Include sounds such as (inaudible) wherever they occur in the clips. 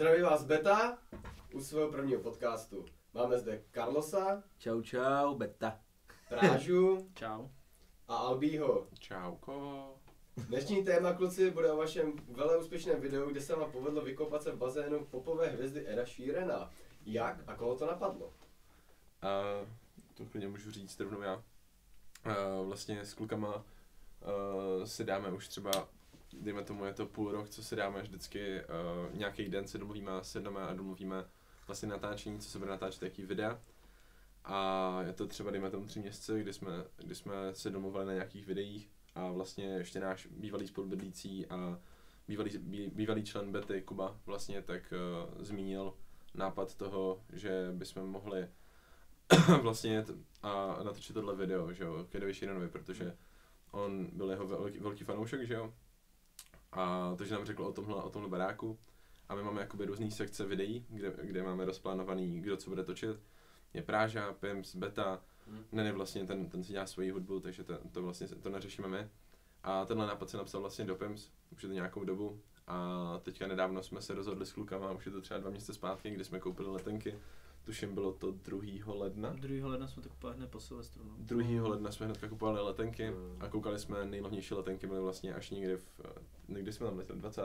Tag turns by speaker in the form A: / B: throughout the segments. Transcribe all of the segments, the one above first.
A: Zdraví vás Beta u svého prvního podcastu. Máme zde Carlosa,
B: Čau čau, beta.
A: Prážu (laughs)
C: Čau.
A: a Albího.
D: Čauko.
A: Dnešní téma, kluci, bude o vašem vele úspěšném videu, kde se vám povedlo vykopat se v bazénu popové hvězdy Eda Sheerana. Jak a koho to napadlo?
D: A to klidně můžu říct rovnou já. A vlastně s klukama uh, si dáme už třeba, dejme tomu, je to půl rok, co si dáme vždycky, uh, nějaký den se domluvíme, sedneme a domluvíme vlastně natáčení, co se bude natáčet, jaký videa. A je to třeba, dejme tomu, tři měsíce, kdy jsme, kdy jsme se domluvili na nějakých videích a vlastně ještě náš bývalý spolubydlící a bývalý, bý, bývalý člen Betty, Kuba, vlastně tak uh, zmínil nápad toho, že bychom mohli (clears throat) vlastně jet a natočit tohle video, že jo, k Edovi Sheeranovi, protože on byl jeho velký, velký fanoušek, že jo, a takže nám řekl o tomhle, o tomhle baráku a my máme jakoby různý sekce videí, kde, kde máme rozplánovaný, kdo co bude točit. Je Práža, Pims, Beta,
A: Hmm.
D: ne, ne, vlastně ten, ten si dělá svoji hudbu, takže to, to vlastně to neřešíme my. A tenhle nápad se napsal vlastně do Pims, už je to nějakou dobu. A teďka nedávno jsme se rozhodli s klukama, už je to třeba dva měsíce zpátky, kdy jsme koupili letenky. Tuším, bylo to 2. ledna.
C: 2. ledna jsme to kupovali hned po Silvestru. No.
D: 2. ledna jsme hnedka kupovali letenky
A: Mm.
D: a koukali jsme, nejlevnější letenky byly vlastně až někdy v, někdy jsme tam letěli, 20.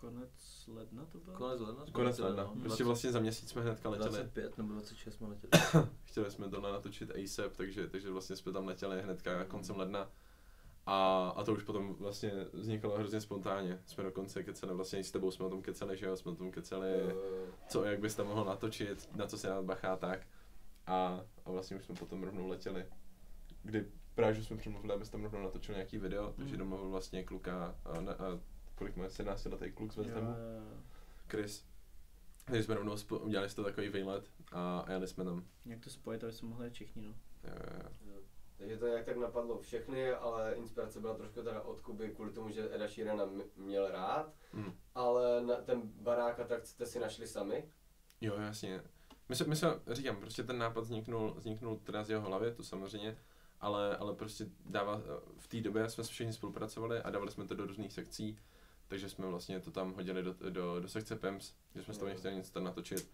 C: Konec ledna to bylo?
B: Konec ledna? jsme
D: konec ledna.
B: no.
D: Prostě vlastně za měsíc jsme hnedka letěli.
B: 25 nebo 26 jsme letěli. (coughs)
D: Chtěli jsme tohle natočit ASAP, takže, takže vlastně jsme tam letěli hnedka koncem ledna. A, a to už potom vlastně vznikalo hrozně spontánně. Jsme dokonce keceli, vlastně s tebou jsme o tom keceli, že jo, jsme o tom keceli,
A: Eh,
D: co, jak bys tam mohl natočit, na co se dát bacha tak. A, a vlastně už jsme potom rovnou letěli. Kdy právě jsme přemluvili, abys tam rovnou natočil nějaký video, takže
C: Mm.
D: domluvil vlastně kluka, a, ne, a kolik má 17 letý kluk z Vezdamu. Chris. Takže jsme rovnou spo- udělali si to takový výlet a, a jeli jsme tam.
C: Jak to spojit, aby jsme mohli všichni, no.
D: Jo, jo, jo.
A: Takže to jak tak napadlo všechny, ale inspirace byla trošku teda od Kuby kvůli tomu, že Eda Sheerana měl rád,
D: Mm.
A: ale na ten barák a tak jste si našli sami.
D: Jo, jasně. My se, my se, říkám, prostě ten nápad vzniknul, vzniknul teda z jeho hlavy, to samozřejmě, ale, ale prostě dává, v té době jsme všichni spolupracovali a dávali jsme to do různých sekcí, takže jsme vlastně to tam hodili do, do, do sekce PEMS, že jsme s toho chtěli něco tam natočit.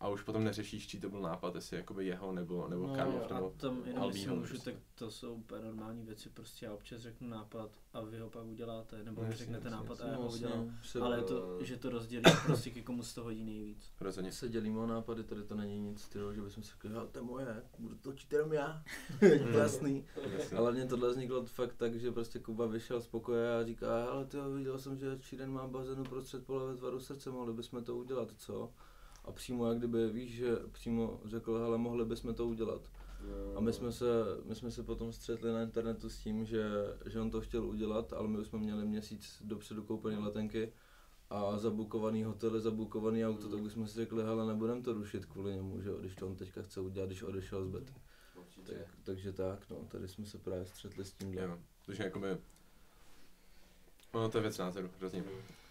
D: A už potom neřešíš, čí to byl nápad, jestli jakoby jeho nebo, nebo
C: no,
D: Karlov,
C: a
D: nebo
C: tam jenom
D: Albího
C: můžu,
D: prostě.
C: tak to jsou úplně normální věci, prostě já občas řeknu nápad a vy ho pak uděláte, nebo
D: No,
C: vy řeknete
D: jasně,
C: nápad a
D: jasně.
C: já ho
B: Vlastně
C: udělám.
B: se,
C: Ale to, že to rozdělí (coughs) prostě ke komu z toho hodí nejvíc.
D: rozhodně.
B: se dělíme o nápady, tady to není nic, tyjo, že bychom si řekli, to je moje, budu točit jenom já, je to
D: Mm.
B: jasný. Ale hlavně tohle vzniklo fakt tak, že prostě Kuba vyšel z pokoje a říká, ale ty viděl jsem, že Číren má bazénu prostřed pole ve tvaru srdce, mohli bychom to udělat, co? A přímo jak kdyby, víš, že přímo řekl, hele, mohli bychom to udělat. A my jsme se, my jsme se potom střetli na internetu s tím, že, že on to chtěl udělat, ale my už jsme měli měsíc dopředu koupené letenky a zabukovaný hotely, zabukovaný auto, tak už jsme si řekli, hele, nebudeme to rušit kvůli němu, že když to on teďka chce udělat, když odešel z.
A: Určitě.
B: Tak, takže tak, no, tady jsme se právě střetli s tímhle.
D: Jo, takže jakoby, ono to je věc názoru, hrozně.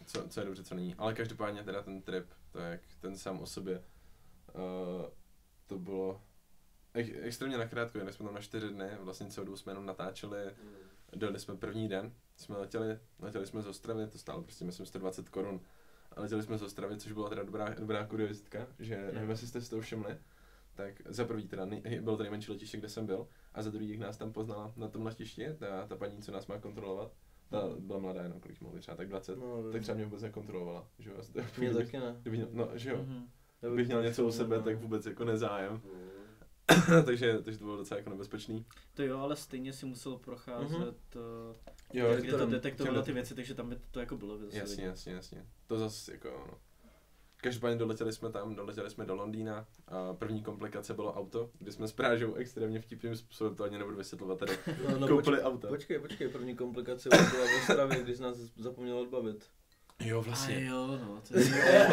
D: co, co je dobře, co není. Ale každopádně teda ten trip, tak ten sám o sobě, uh, to bylo ex- extrémně nakrátko, jeli jsme tam na čtyři dny, vlastně celou dobu jsme jenom natáčeli,
A: Mm.
D: dojeli jsme první den, jsme letěli, letěli jsme z Ostravy, to stálo prostě myslím 120 korun, a letěli jsme z Ostravy, což byla teda dobrá, dobrá kuriozitka, že nevím, jestli jste si to všimli, tak za prvý teda nej, bylo to nejmenší letiště, kde jsem byl, a za druhý, nás tam poznala na tom letišti, ta, ta paní, co nás má kontrolovat, ta byla mladá jenom, kolik mohla být, třeba tak 20,
B: No,
D: tak třeba mě vůbec nekontrolovala, že jo, asi-
B: Mě
D: kdybych- (laughs)
B: taky ne.
D: kdybych měl, no, že jo,
C: Mhm.
D: kdybych měl něco u sebe,
B: No.
D: tak vůbec jako nezájem,
A: Mm. (coughs)
D: takže, takže to bylo docela jako nebezpečný.
C: To jo, ale stejně si musel procházet,
B: Mhm.
C: uh,
D: Jo,
C: kde to
B: detektorem.
C: detektovalo ty věci, takže tam by to, to jako bylo zase
D: Jasně, jasně, jasně. To zase jako no. Každopádně doletěli jsme tam, doletěli jsme do Londýna a první komplikace bylo auto, kdy jsme s Prážou extrémně vtipným způsobem, to ani nebudu vysvětlovat tady, (laughs)
B: No, no,
D: koupili
B: počkej,
D: auta.
B: počkej, počkej, první komplikace byla v Ostravě, když nás zapomněl odbavit.
D: Jo,
C: A
D: vlastně.
C: jo, no, to (laughs) je...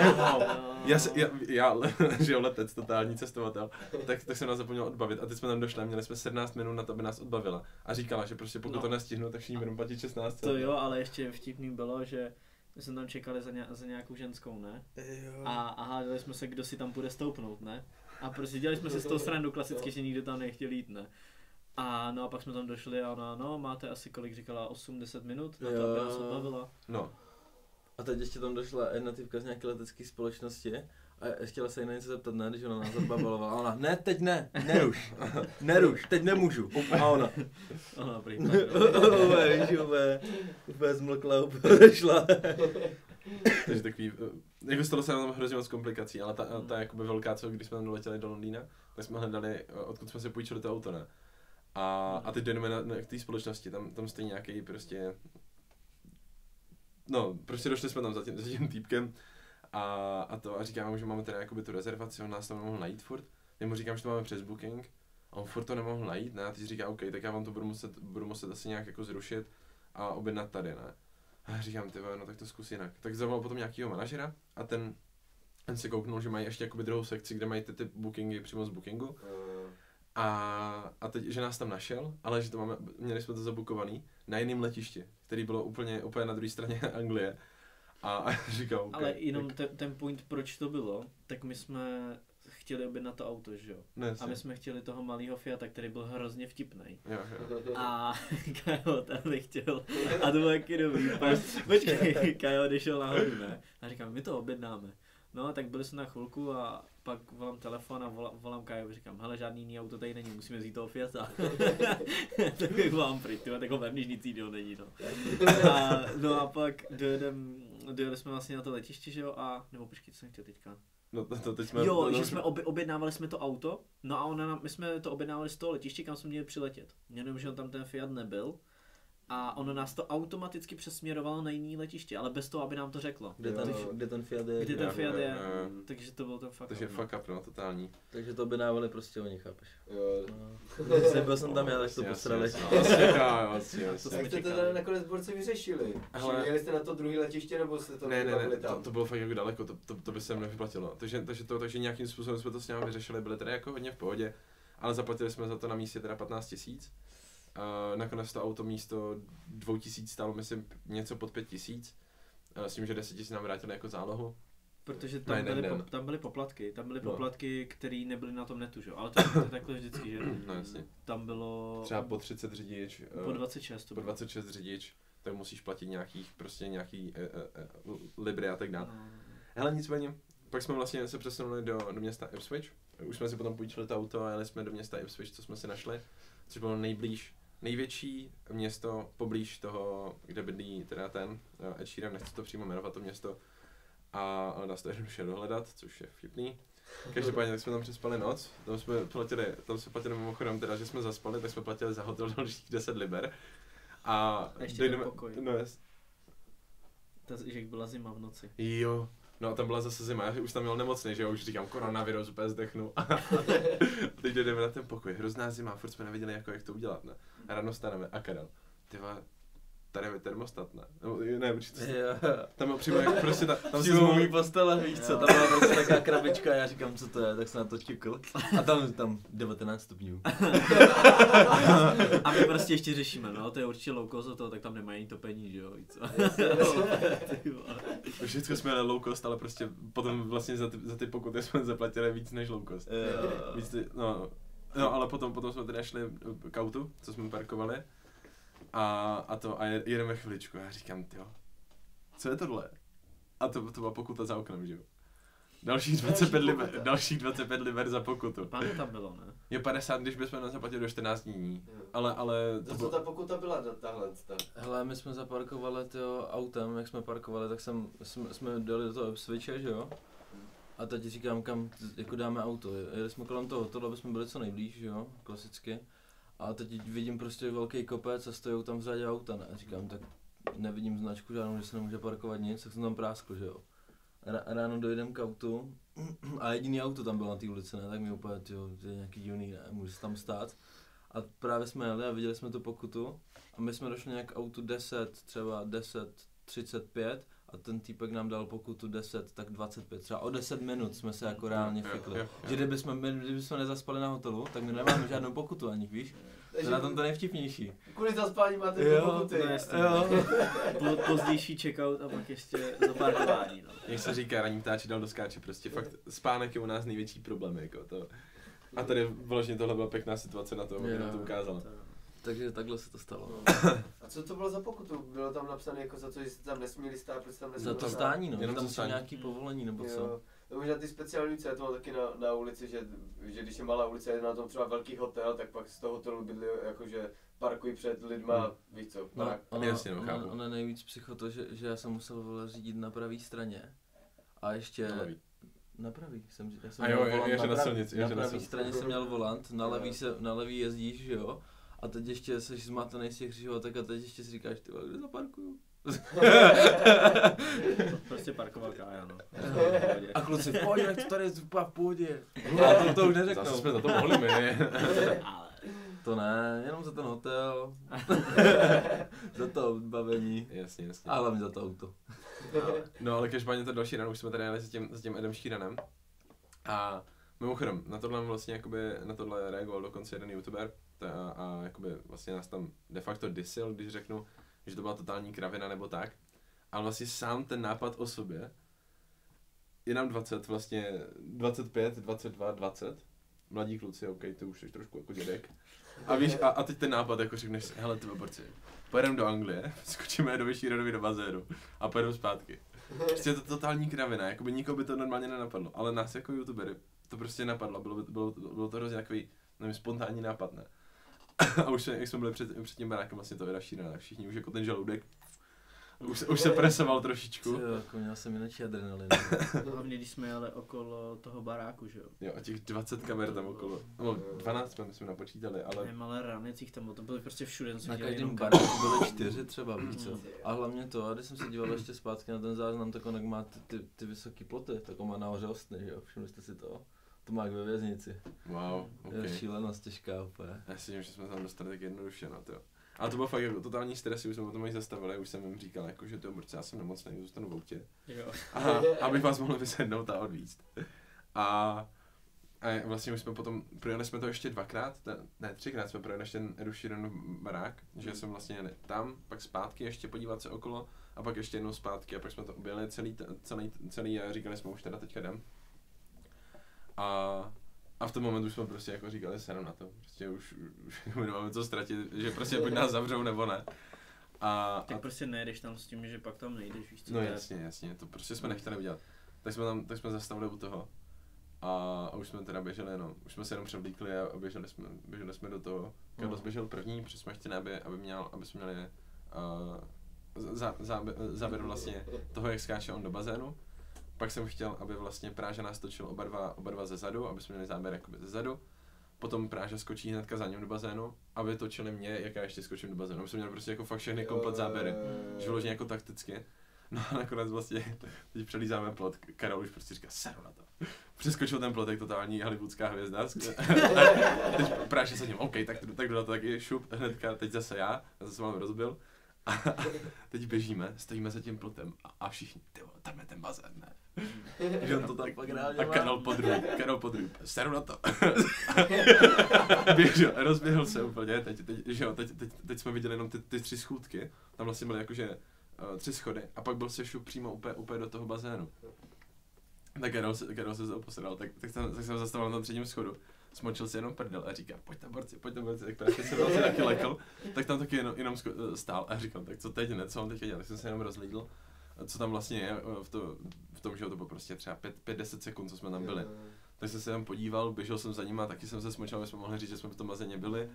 D: Já, já, já, (laughs) že jo, letec, totální cestovatel, tak, tak jsem nás zapomněl odbavit a teď jsme tam došli a měli jsme 17 minut na to, aby nás odbavila. A říkala, že prostě pokud
C: No.
D: to nestihnu, tak všichni budou platit 16
C: To jo, ale ještě vtipný bylo, že my jsme tam čekali za, ně, za nějakou ženskou, ne? A, a hádali jsme se, kdo si tam bude stoupnout, ne? A prostě dělali jsme si z toho srandu klasicky, že nikdo tam nechtěl jít, ne? A no a pak jsme tam došli a ona, no máte asi kolik říkala, 8-10 minut na to, aby
B: Jo.
C: nás odbavila.
D: No,
B: A teď ještě tam došla jedna typka z nějaké letecké společnosti a chtěla se jí na něco zeptat, ne, když ona nás odbavalovala. A ona, ne, teď ne, neruš, (laughs) neruš, teď nemůžu. A ona,
C: Aha, prý. (laughs)
B: víš, úplně, úplně zmlkla, úplně odešla. (laughs)
D: Takže takový, eh, jako stalo se nám hrozně moc komplikací, ale ta, ta jakoby velká, co když jsme tam doletěli do Londýna, tak jsme hledali, eh, odkud jsme si půjčili to auto, ne? A, a teď jdeme na, na k té společnosti, tam, tam stojí nějaký prostě, no, prostě došli jsme tam za tím, za tím týpkem a, a to a říkáme mu, že máme teda jakoby tu rezervaci, on nás tam nemohl najít furt, já mu říkám, že to máme přes booking, a on furt to nemohl najít, ne, a teď říká, OK, tak já vám to budu muset, budu muset asi nějak jako zrušit a objednat tady, ne. A říkám, ty no tak to zkus jinak. Tak zavolal potom nějakýho manažera a ten, ten si kouknul, že mají ještě jakoby druhou sekci, kde mají ty, ty bookingy přímo z bookingu. A, a teď, že nás tam našel, ale že to máme, měli jsme to zabukovaný na jiném letišti, který bylo úplně, úplně na druhé straně (laughs) Anglie. A, (laughs) říkal, okay,
C: Ale jenom
D: tak,
C: ten, ten point, proč to bylo, tak my jsme chtěli objednat to auto, že jo?
D: ne,
C: A my jsme chtěli toho malého Fiata, který byl hrozně vtipný.
D: jo, jo.
C: A (laughs) Kajo ten nechtěl. A to bylo taky dobrý. (laughs) Počkej, Kajo odešel nahoru, ne? A říkám, my to objednáme. No, tak byli jsme na chvilku a pak volám telefon a volám, volám Kajo, říkám, hele, žádný jiný auto tady není, musíme vzít toho Fiata. tak bych volám pryč, tyhle, tak ho vemníš, nic jiného není, no. A, no a pak dojedem, dojeli jsme vlastně na to letiště, že jo, a, nebo počkej, co jsem chtěl teďka.
D: No to, to teď jsme...
C: Jo,
D: no,
C: že jsme obě, objednávali jsme to auto, no a ona, my jsme to objednávali z toho letiště, kam jsme měli přiletět. Jenom, že on tam ten Fiat nebyl. A ono nás to automaticky přesměrovalo na jiný letiště, ale bez toho, aby nám to řeklo.
B: Kde ten,
A: Jo.
B: kde ten Fiat je.
C: Kde ten Fiat je.
D: jo.
C: Takže to byl ten fakt.
D: Takže fuck up, no, totální.
B: Takže to objednávali prostě oni, chápeš?
A: Jo.
B: No. Nebyl jsem tam já, tak to posrali.
D: jasně, jasně, jo, jasně,
C: To
D: jasně.
C: jsme
A: Jak jste to teda nakonec borci vyřešili?
D: Hele.
A: Jeli jste na to druhé letiště, nebo jste to
D: Ne, ne, ne,
A: tam?
D: to, to bylo fakt jako daleko, to, to, to by se nevyplatilo. Takže, takže, to, takže nějakým způsobem jsme to s námi vyřešili, byli teda jako hodně v pohodě, ale zaplatili jsme za to na místě teda 15 tisíc. Uh, nakonec to auto místo 2000 stálo, myslím, něco pod 5000. Uh, s tím, že 10 tisíc nám vrátili jako zálohu.
C: Protože tam,
D: Ne, ne,
C: byly,
D: ne.
C: po, tam byly poplatky, tam byly
D: No.
C: poplatky, které nebyly na tom netu, že? jo? Ale to, to je takhle vždycky, že? (clears throat)
D: No jasně.
C: Tam bylo
D: Třeba po 30 řidič, uh,
C: po 26 to
D: po
C: bylo.
D: 26 řidič, tak musíš platit nějakých, prostě nějaký uh, uh, uh, libry a tak dále.
C: No.
D: Hele, nicméně, pak jsme vlastně se přesunuli do, do města Ipswich. Už jsme si potom půjčili to auto a jeli jsme do města Ipswich, co jsme si našli, což bylo nejblíž, největší město poblíž toho, kde bydlí teda ten eh, Ed Sheeran, nechci to přímo jmenovat to město, a dá se to jednoduše dohledat, což je vtipný. Každopádně tak jsme tam přespali noc, tam jsme platili, tam jsme platili mimochodem teda, že jsme zaspali, tak jsme platili za hotel dalších 10 liber. A,
C: A ještě
D: dojdeme-
C: pokoj.
D: No, jas-
C: Ta, že byla zima v noci.
D: Jo, no a tam byla zase zima, já už tam měl nemocný, že jo, už říkám koronavirus, úplně zdechnu. (laughs) a teď jdeme na ten pokoj, hrozná zima, furt jsme nevěděli, jako, jak to udělat, ne. A ráno staneme, a Karel, ty vole, tady je termostat, ne? No, ne, určitě.
B: Jo.
D: Tam byl přímo jak prostě ta, tam si
B: mý postele, víš co, tam byla prostě taková krabička a já říkám, co to je, tak jsem na to ťukl. A tam, tam 19 stupňů.
C: A my prostě ještě řešíme, no, to je určitě low cost to, tak tam nemají ani topení, že jo, víc. Ty vole.
D: vždycky jsme jeli low cost, ale prostě potom vlastně za ty, za ty pokuty jsme zaplatili víc než low cost.
B: Jo.
D: Víc ty, no, no, ale potom, potom jsme teda šli k autu, co jsme parkovali. A, a to, a je- jedeme chviličku a já říkám, jo, co je tohle? A to, to byla pokuta za oknem, že jo? Dalších 25, liber,
A: pokuta.
D: dalších 25 liber za pokutu.
C: Pán tam bylo, ne?
D: Je 50, když bychom nezaplatili do 14 dní.
A: Jo.
D: Ale, ale to
A: co
D: bylo...
A: ta pokuta byla, ta- tahle? Ta?
B: Hele, my jsme zaparkovali tyjo, autem, jak jsme parkovali, tak jsem, jsme, jsme dali do toho Switche, že jo? A teď říkám, kam jako dáme auto. Jeli jsme kolem toho hotelu, aby jsme byli co nejblíž, jo, klasicky. A teď vidím prostě velký kopec a stojí tam v řadě auta, ne? A říkám, tak nevidím značku žádnou, že se nemůže parkovat nic, tak jsem tam práskl, že jo. Ráno dojdem k autu (clears throat) a jediný auto tam bylo na té ulici, ne? Tak mi úplně, tyjo, to je nějaký divný, ne? Může se tam stát. A právě jsme jeli a viděli jsme tu pokutu a my jsme došli nějak autu 10, třeba 10, 35 a ten týpek nám dal pokutu 10, tak 25. Třeba o 10 minut jsme se jako reálně fikli.
D: jo,
B: Že
D: jo.
B: kdybychom, my, kdybychom nezaspali na hotelu, tak my nemáme žádnou pokutu ani, víš? Je na tom to nejvtipnější.
A: Kvůli zaspání máte
B: Jo,
A: ty pokuty.
C: no jasně.
B: Jo.
C: Po, pozdější checkout a pak ještě zaparkování, no.
D: Jak se říká, raní ptáči dal do skáče, prostě fakt spánek je u nás největší problém, jako to. A tady vlastně tohle byla pěkná situace na to, aby nám to ukázala.
C: To-
B: takže takhle se to stalo. (coughs)
A: A co to bylo za pokutu? Bylo tam napsané jako za co, že jste tam nesměli stát, proč jste tam
B: Za
A: nesměli
B: to
A: stát?
B: stání, no,
D: Jenom
B: tam
D: za
B: jsou
D: stání.
B: nějaký povolení nebo co.
A: Jo. No možná ty speciální ulice, já to mám taky na, na ulici, že, že když je malá ulice, je na tom třeba velký hotel, tak pak z toho hotelu bydlí jakože parkují před lidma,
D: Hmm.
A: víš co,
B: No,
A: barák.
B: ono,
D: Jasně, no,
B: ono, ono je nejvíc psycho to, že, že já jsem musel vole, řídit na pravé straně. A ještě...
D: Na levý.
B: Na pravý. Jsem, já jsem
D: A jo,
B: měl
D: je-
B: volant
D: je, že na
B: pravý-
D: silnici, je,
B: Na
D: že na
B: pravý straně jsem měl volant, na levý, se, na levý jezdíš, že jo? A teď ještě jsi zmatený z těch křižovatek a teď ještě si říkáš, ty vole, kde zaparkuju? (laughs)
C: Prostě parkoval Kája, no. (laughs)
B: A kluci, pojď, ať to tady je úplně v pohodě. (laughs) A to, to už
D: Zase
B: neřeknou.
D: jsme za to mohli my.
B: To ne, jenom za ten hotel. za to bavení.
D: jasně, jasně.
B: A hlavně za to auto.
D: No ale každopádně to další ráno už jsme tady jeli s tím, s tím Edem Šíranem. A mimochodem, na tohle vlastně jakoby, na tohle reagoval dokonce jeden youtuber ta, a jakoby vlastně nás tam de facto disil, když řeknu, že to byla totální kravina nebo tak. Ale vlastně sám ten nápad o sobě je nám 20, vlastně 25, 22, 20. Mladí kluci, OK, ty už jsi trošku jako dědek. A víš, a, a teď ten nápad, jako řekneš hele ty borci, pojedeme do Anglie, (laughs) skočíme do Vyšíradovi do bazénu a pojedeme zpátky. Prostě je to totální kravina, jako by nikoho by to normálně nenapadlo, ale nás jako youtubery to prostě napadlo, bylo, by, bylo, bylo to hrozně takový, nevím, spontánní nápad, ne? A už jsme, jak jsme byli před, před tím barákem, vlastně to vyrašírené, tak všichni už jako ten žaludek, už, se- už se presoval trošičku.
B: Jo, jako měl jsem jinak adrenalin.
C: hlavně když jsme jeli okolo toho baráku, že jo.
D: Jo, a těch 20 kamer tam okolo, no 12 jsme, jsme napočítali, ale
C: Ne, ale ranecích tam bylo, to byly prostě všude,
B: Na každém baráku byly čtyři třeba, víš co.
C: Mm.
B: A hlavně to, a když jsem se díval ještě zpátky na ten záznam, tak on má ty, ty, ty vysoké ploty, tak on má nahoře ostny, že jo, všimli jste si to? To má ve věznici.
D: wow, ok.
B: Je šílenost těžká úplně.
D: Já si myslím, že jsme tam dostali tak jednoduše na to. Ale to byl fakt jako totální stres, už jsme potom i zastavili, už jsem jim říkal, jako, že to protože já jsem nemocný, zůstanu v autě.
C: Jo.
D: Aha, abych vás mohl vysednout a odvízt. A, a vlastně už jsme potom, projeli jsme to ještě dvakrát, ten, ne třikrát jsme projeli ještě ten Edu Sheeranův barák, že jsme vlastně jeli tam, pak zpátky ještě podívat se okolo a pak ještě jednou zpátky a pak jsme to objeli celý, celý, celý a říkali jsme už teda teďka jdem. A, a v tom momentu už jsme prostě jako říkali se na to, prostě už, už (laughs) nemáme co ztratit, že prostě buď nás zavřou nebo ne. A, a
C: Tak prostě nejdeš tam s tím, že pak tam nejdeš, víš co
D: No jasně, jasně, to prostě jsme nechtěli udělat. Tak jsme tam, tak jsme zastavili u toho. A, a už jsme teda běželi, no, už jsme se jenom převlíkli a, a běželi, jsme, běželi jsme do toho. Carlos
B: Mhm.
D: běžel první, protože jsme chtěli, aby, aby, měl, aby jsme měli uh, za, záběr, záběr vlastně toho, jak skáče on do bazénu. Pak jsem chtěl, aby vlastně Práža nás točil oba dva, oba dva ze zadu, aby jsme měli záběr jakoby ze zadu. Potom Práža skočí hnedka za ním do bazénu, aby točili mě, jak já ještě skočím do bazénu. Aby jsme měli prostě jako fakt všechny komplet záběry. Že vyloženě jako takticky. No a nakonec vlastně, teď přelízáme plot, Karol už prostě říká, seru na to. Přeskočil ten plot, jak totální hollywoodská hvězda. (laughs) Teď práště se ním, OK, tak, tak to taky, šup, hnedka, teď zase já, já zase mám rozbil. A (laughs) teď běžíme, stojíme za tím plotem a, a všichni, ty tam je ten bazén, ne? (laughs)
B: Že on to tak pak reálně
D: A
B: má.
D: Karol podruhý, Karol podruhý, seru na to. (laughs) Běžel, rozběhl se úplně, teď, teď, že jo, teď, teď, teď, jsme viděli jenom ty, ty tři schůdky, tam vlastně byly jakože uh, tři schody a pak byl se šup přímo úplně, úplně do toho bazénu. Tak Karol se, Karol se posral, tak, tak, jsem, tak jsem zastavil na třetím schodu, smočil si jenom prdel a říká, pojďte borci, pojďte borci, tak právě se vlastně taky lekl, tak tam taky jenom, jenom sko- stál a říkal, tak co teď ne, co mám teď dělat, tak jsem se jenom rozlídl, co tam vlastně je eh, v, to, v tom, že to bylo prostě třeba 5-10 sekund, co jsme tam byli. Tak jsem se tam podíval, běžel jsem za nima, taky jsem se smočil, aby jsme mohli říct, že jsme v tom bazéně byli.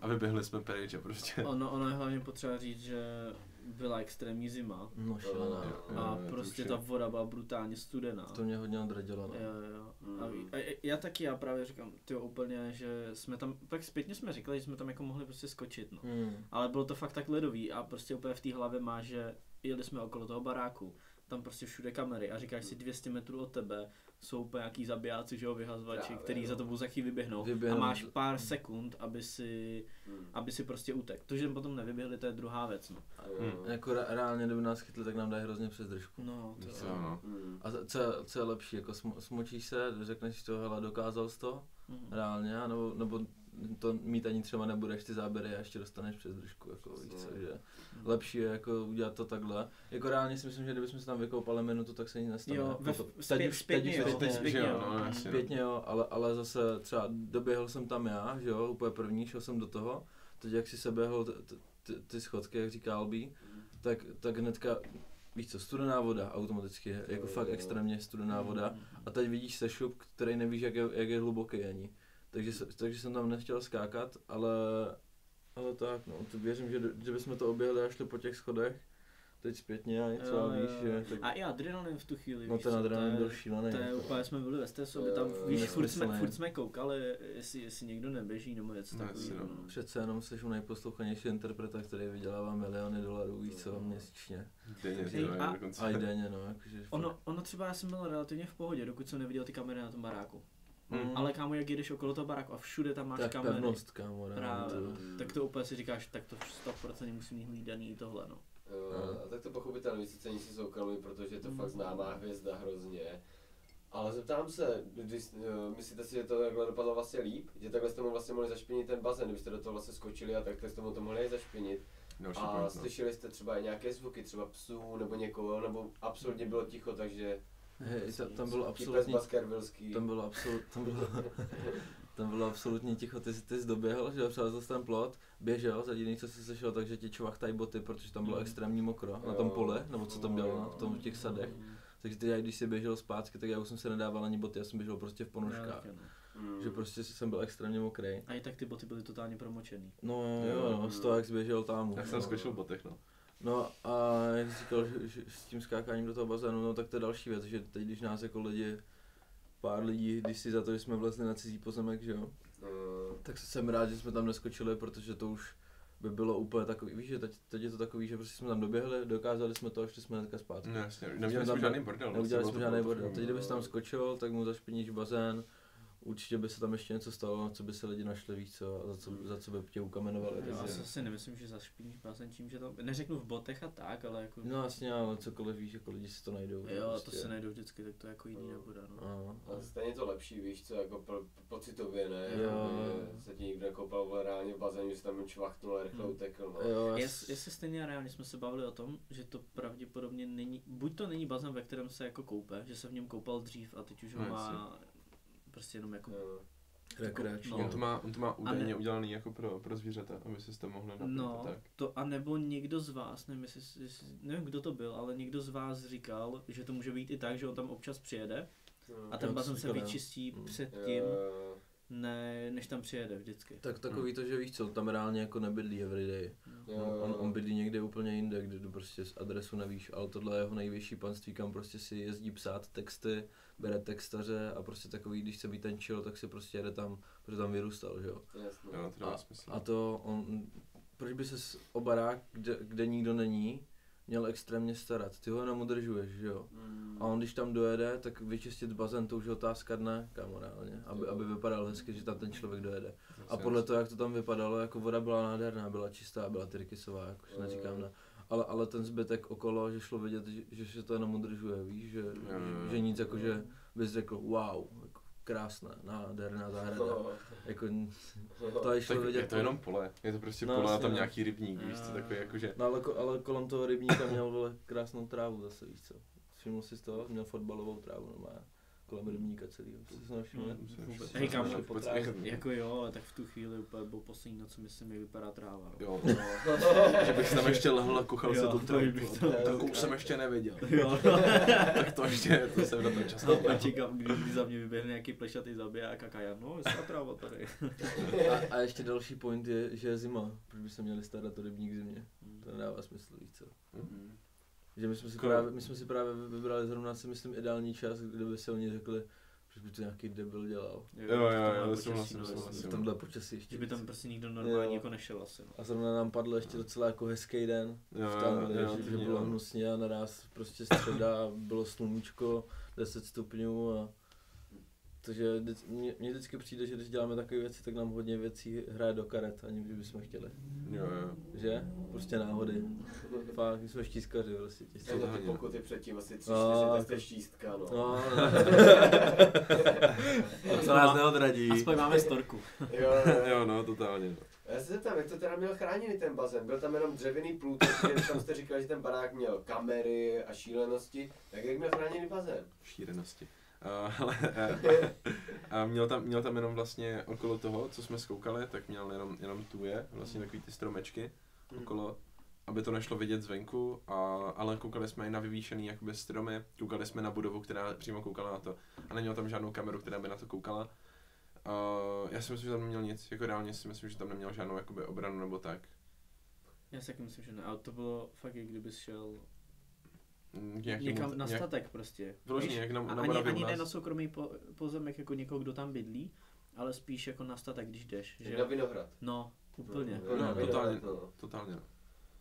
D: A vyběhli jsme pryč a prostě. (laughs)
C: Ono, ono je hlavně potřeba říct, že byla extrémní zima
B: No šílená.
D: Jo, jo.
C: a
D: to
C: prostě ta voda byla brutálně studená.
B: To mě hodně odradilo, no.
C: Jo, jo. A,
A: Mm.
C: ví- a já taky, já právě říkám, ty úplně, že jsme tam, pak zpětně jsme říkali, že jsme tam jako mohli prostě skočit, no.
B: Hmm.
C: Ale bylo to fakt tak ledový a prostě úplně v té hlavě má, že jeli jsme okolo toho baráku, tam prostě všude kamery a říkáš si 200 metrů od tebe jsou úplně nějaký zabijáci, že jo, vyhazovači,
A: Právě,
C: který
A: no.
C: za tebou za chvíli vyběhnou.
B: Vyběhnou.
C: A máš pár sekund, aby si,
A: Hmm.
C: aby si prostě utek. To, že potom nevyběhli, to je druhá věc, no.
D: Hmm.
B: Jako re- reálně, kdyby nás chytli, tak nám dají hrozně přes držku.
C: No, to
D: Co, no.
A: Hmm.
B: A co, je- co je lepší, jako sm- smočíš se, řekneš to, hele, dokázal jsi to,
C: Mhm.
B: reálně, nebo, nebo to mít ani třeba nebudeš ty záběry a ještě dostaneš přes držku, jako víš co, že lepší je jako udělat to takhle. Jako reálně si myslím, že kdybychom se tam vykoupali minutu, tak se nic nestane.
C: Jo, ve,
B: Jako to-
C: zpět,
B: teď už-
C: zpětně,
B: teď
C: jo,
B: to-
D: teď-
C: zpětně,
D: že jo, no, jasně.
B: Zpětně jo, ale, ale zase třeba doběhl jsem tam já, že jo, úplně první, šel jsem do toho, teď jak si seběhl ty, ty schodky, jak říká Albi, tak, tak hnedka, víš co, studená voda automaticky, jako
A: Jo,
B: fakt
A: jo.
B: extrémně studená voda. A teď vidíš sešup, který nevíš, jak je, jak je hluboký ani. Takže, takže jsem tam nechtěl skákat, ale, ale tak, no, to věřím, že, že bychom to oběhli a šli po těch schodech, teď zpětně a něco,
C: Jo,
B: víš,
C: jo.
B: že, tak,
C: A i adrenalin v tu chvíli,
B: no ten adrenalin byl šílený.
C: To je
B: jako.
C: úplně, jsme byli ve stresu, aby tam,
A: jo,
C: víš, furt jsme, furt jsme koukali, jestli, jestli někdo neběží nebo něco
D: No,
C: takového.
D: no.
C: no.
B: Přece jenom jsi u nejposlouchanější interpreta, který vydělává miliony dolarů, víš co, měsíčně.
D: Denně,
C: a-.
B: A i denně, no, jakože.
C: Ono, ono třeba já jsem byl relativně v pohodě, dokud jsem neviděl ty kamery na tom baráku.
B: Mm.
C: Ale kámo, jak jedeš okolo toho baráku a všude tam máš
B: tak
C: kamery,
B: pevnost, kámo,
C: Právě.
B: to.
C: tak to úplně si říkáš, tak to 100% musí mít hlídaný i tohle, no.
A: Jo,
B: No.
A: a tak to pochopitelně, víc cení si soukromí, protože je to
C: Mm.
A: fakt známá hvězda hrozně. Ale zeptám se, když, uh, myslíte si, že to takhle dopadlo vlastně líp? Že takhle jste mu vlastně mohli zašpinit ten bazén, kdybyste do toho vlastně skočili a takhle jste mu to mohli i zašpinit.
D: Další
A: A
D: point, no.
A: slyšeli jste třeba i nějaké zvuky, třeba psů nebo někoho, nebo absolutně bylo ticho, takže
B: Hej, ta, tam bylo
A: Pes
B: absolutně, tam bylo absolut, tam bylo, (laughs) tam bylo absolutně ticho, ty, jsi- ty jsi doběhl, že jo, přelezl ten plot, běžel, za jediný, co jsi slyšel, takže ti čvachtají boty, protože tam bylo
C: Mm.
B: extrémně mokro, na tom
A: Jo.
B: pole, nebo co tam bylo, na tom v těch sadech. Takže ty, já, když jsi běžel zpátky, tak já už jsem se nedával ani boty, já jsem běžel prostě v ponožkách.
C: no.
A: Mm.
B: Že prostě jsem byl extrémně mokrý.
C: A i tak ty boty byly totálně promočený.
B: No jo, no, z toho jak jsi běžel tam.
D: Já
B: už,
D: jsem
B: no.
D: skočil v botech, no.
B: No a jak jsi říkal, že, že s tím skákáním do toho bazénu, no tak to je další věc, že teď když nás jako lidi, pár lidí, když si za to, že jsme vlezli na cizí pozemek, že jo,
A: No,
B: tak jsem rád, že jsme tam neskočili, protože to už by bylo úplně takový, víš, že teď, teď je to takový, že prostě jsme tam doběhli, dokázali jsme to a šli jsme hnedka zpátky.
D: No jasně, neměli
B: tam-
D: jsme žádný bordel.
B: Neudělali
D: vlastně,
B: jsme žádný bordel. Teď kdybys tam skočil, tak mu zašpiníš bazén, určitě by se tam ještě něco stalo, co by se lidi našli, víš co, a za co, za co by tě ukamenovali.
C: Já
B: takže-
C: si nemyslím, že zašpiníš bazén tím, že tam, neřeknu v botech a tak, ale jako...
B: No jasně, ale cokoliv víš, jako lidi si to najdou.
C: Jo, to
B: prostě.
C: se najdou vždycky, tak to jako jiný nebude, no.
B: No,
A: ale stejně to lepší, víš co, jako pro, pocitově, ne?
B: Jo.
A: Jakoby se ti někdo nekoupal vole, reálně v bazénu, že se tam čvachnul a rychle
C: Hmm.
A: utekl, no.
B: Jo, já
C: Jest,
B: s-
C: jestli stejně reálně jsme se bavili o tom, že to pravděpodobně není, buď to není bazén, ve kterém se jako koupe, že se v něm koupal dřív a teď už ho
D: No,
C: má prostě jenom jako
A: Jo.
B: rekreační.
C: No.
D: On to má, on to má údajně
C: ne-
D: udělaný jako pro, pro zvířata, aby si to mohli napít
C: No,
D: a tak.
C: to a nebo někdo z vás, nevím, jestli, jestli, nevím kdo to byl, ale někdo z vás říkal, že to může být i tak, že on tam občas přijede a ten bazén se vyčistí
B: Mm.
C: předtím,
A: Jo.
C: Ne, než tam přijede vždycky.
B: Tak takový to, že víš co, tam reálně jako nebydlí everyday.
A: Jo.
B: On, on, on bydlí někde úplně jinde, kde tu prostě z adresu nevíš, ale tohle je jeho nejvyšší panství, kam prostě si jezdí psát texty, bere textaře a prostě takový, když chce být ten chill, tak si prostě jede tam, protože tam vyrůstal, že jo.
A: Jasně.
D: To
B: A,
D: smysl.
B: a to on, proč by se o barák, kde, kde nikdo není, měl extrémně starat, ty ho jenom udržuješ, že jo.
A: Mm.
B: A on když tam dojede, tak vyčistit bazén, to už je otázka dne, kámo, reálně, aby, aby vypadal hezky, že tam ten člověk dojede. A podle toho, jak to tam vypadalo, jako voda byla nádherná, byla čistá, byla tyrkysová, jakož
A: Jo.
B: neříkám ne. Ale, ale ten zbytek okolo, že šlo vidět, že, že se to jenom udržuje, víš, že,
D: jo.
B: že nic jako, že bys řekl, wow, jako krásná, nádherná zahrada.
A: No.
B: Jako, to je šlo
D: Tak
B: vidět.
D: je to jenom pole, je to prostě
B: No,
D: pole a tam
B: no.
D: nějaký rybník, víš co,
C: Jo.
D: takový jako, že
B: No ale, ale kolem toho rybníka měl vole krásnou trávu zase, víš co. Všiml jsi z toho? Měl fotbalovou trávu normálně. Kolem rybníka celýho. Jsi to nevšiml?
C: Mm,
B: Vůbec.
D: vůbec.
C: Hej, kámo,
B: po trávě.
C: Jako jo, ale tak v tu chvíli úplně byl poslední noc, myslím, jak vypadá tráva. No.
D: jo, (laughs) že bych tam ještě lehl a kuchal se
C: Jo,
D: tu
C: to-
D: Takovou jsem ještě neviděl.
C: Jo, (laughs)
D: Tak to ještě, to jsem na tom čas
C: no, a čekám, kdy, kdy za mě vyběhne nějaký plešatý zabiják a kaja, no, je tráva tady.
B: A, a ještě další point je, že je zima. Proč by se měli starat o rybník v zimě? To nedává smysl, víš co.
A: Mm.
B: Že my jsme si
D: Jako-
B: právě, my jsme si právě vybrali zrovna si myslím ideální čas, kde by si oni řekli, proč by to nějaký debil dělal.
D: Jo, jo, jo, souhlasím,
C: no,
D: souhlasím.
C: Jasně.
B: tomhle počasí ještě.
C: Že by tam prostě nikdo normálně
B: Jo.
C: jako nešel asi. No.
B: A zrovna nám padl ještě docela jako hezký den.
D: Jo,
B: v tam,
D: jo,
B: že,
D: to
B: že bylo
D: jo.
B: hnusně a naraz prostě středa, bylo sluníčko, 10 stupňů a takže mně, mně vždycky přijde, že když děláme takové věci, tak nám hodně věcí hraje do karet, ani když bychom chtěli.
D: Jo, jo.
B: Že? Prostě náhody. Fakt, my jsme štízkaři prostě.
A: Jsou to ty pokuty předtím, asi tři,
B: No,
A: čtyři
B: to-
A: testy štístka, no.
B: No, (laughs) to nás neodradí.
C: Aspoň máme storku.
A: Jo, jo.
D: Jo, no, totálně. no.
A: Já se zeptám, jak to teda měl chráněný ten bazén? Byl tam jenom dřevěný kde tam jste říkali, že ten barák měl kamery a šílenosti. Tak jak měl chráněný bazén?
D: Šírenosti. Uh, ale (laughs) a měl tam, měl tam jenom vlastně okolo toho, co jsme zkoukali, tak měl jenom, jenom tu je, vlastně takový ty stromečky
A: Hmm.
D: okolo, aby to nešlo vidět zvenku, a, ale koukali jsme i na vyvýšený jakoby stromy, koukali jsme na budovu, která přímo koukala na to a neměl tam žádnou kameru, která by na to koukala. Uh, já si myslím, že tam neměl nic, jako reálně si myslím, že tam neměl žádnou jakoby obranu nebo tak.
C: Já si taky myslím, že ne, ale to bylo fakt, jak kdybys šel
D: Mm, Nějak
C: někam na
D: nějak-
C: statek prostě.
D: Vyloženě,
C: Víš?
D: jak na, na
C: ani, ani ne na soukromý po, pozemek jako někoho, kdo tam bydlí, ale spíš jako na statek, když jdeš. Že?
A: Jak na Vinohrad.
C: No, úplně.
A: No,
D: No,
A: na
D: totálně.
A: No.
D: Totálně. no.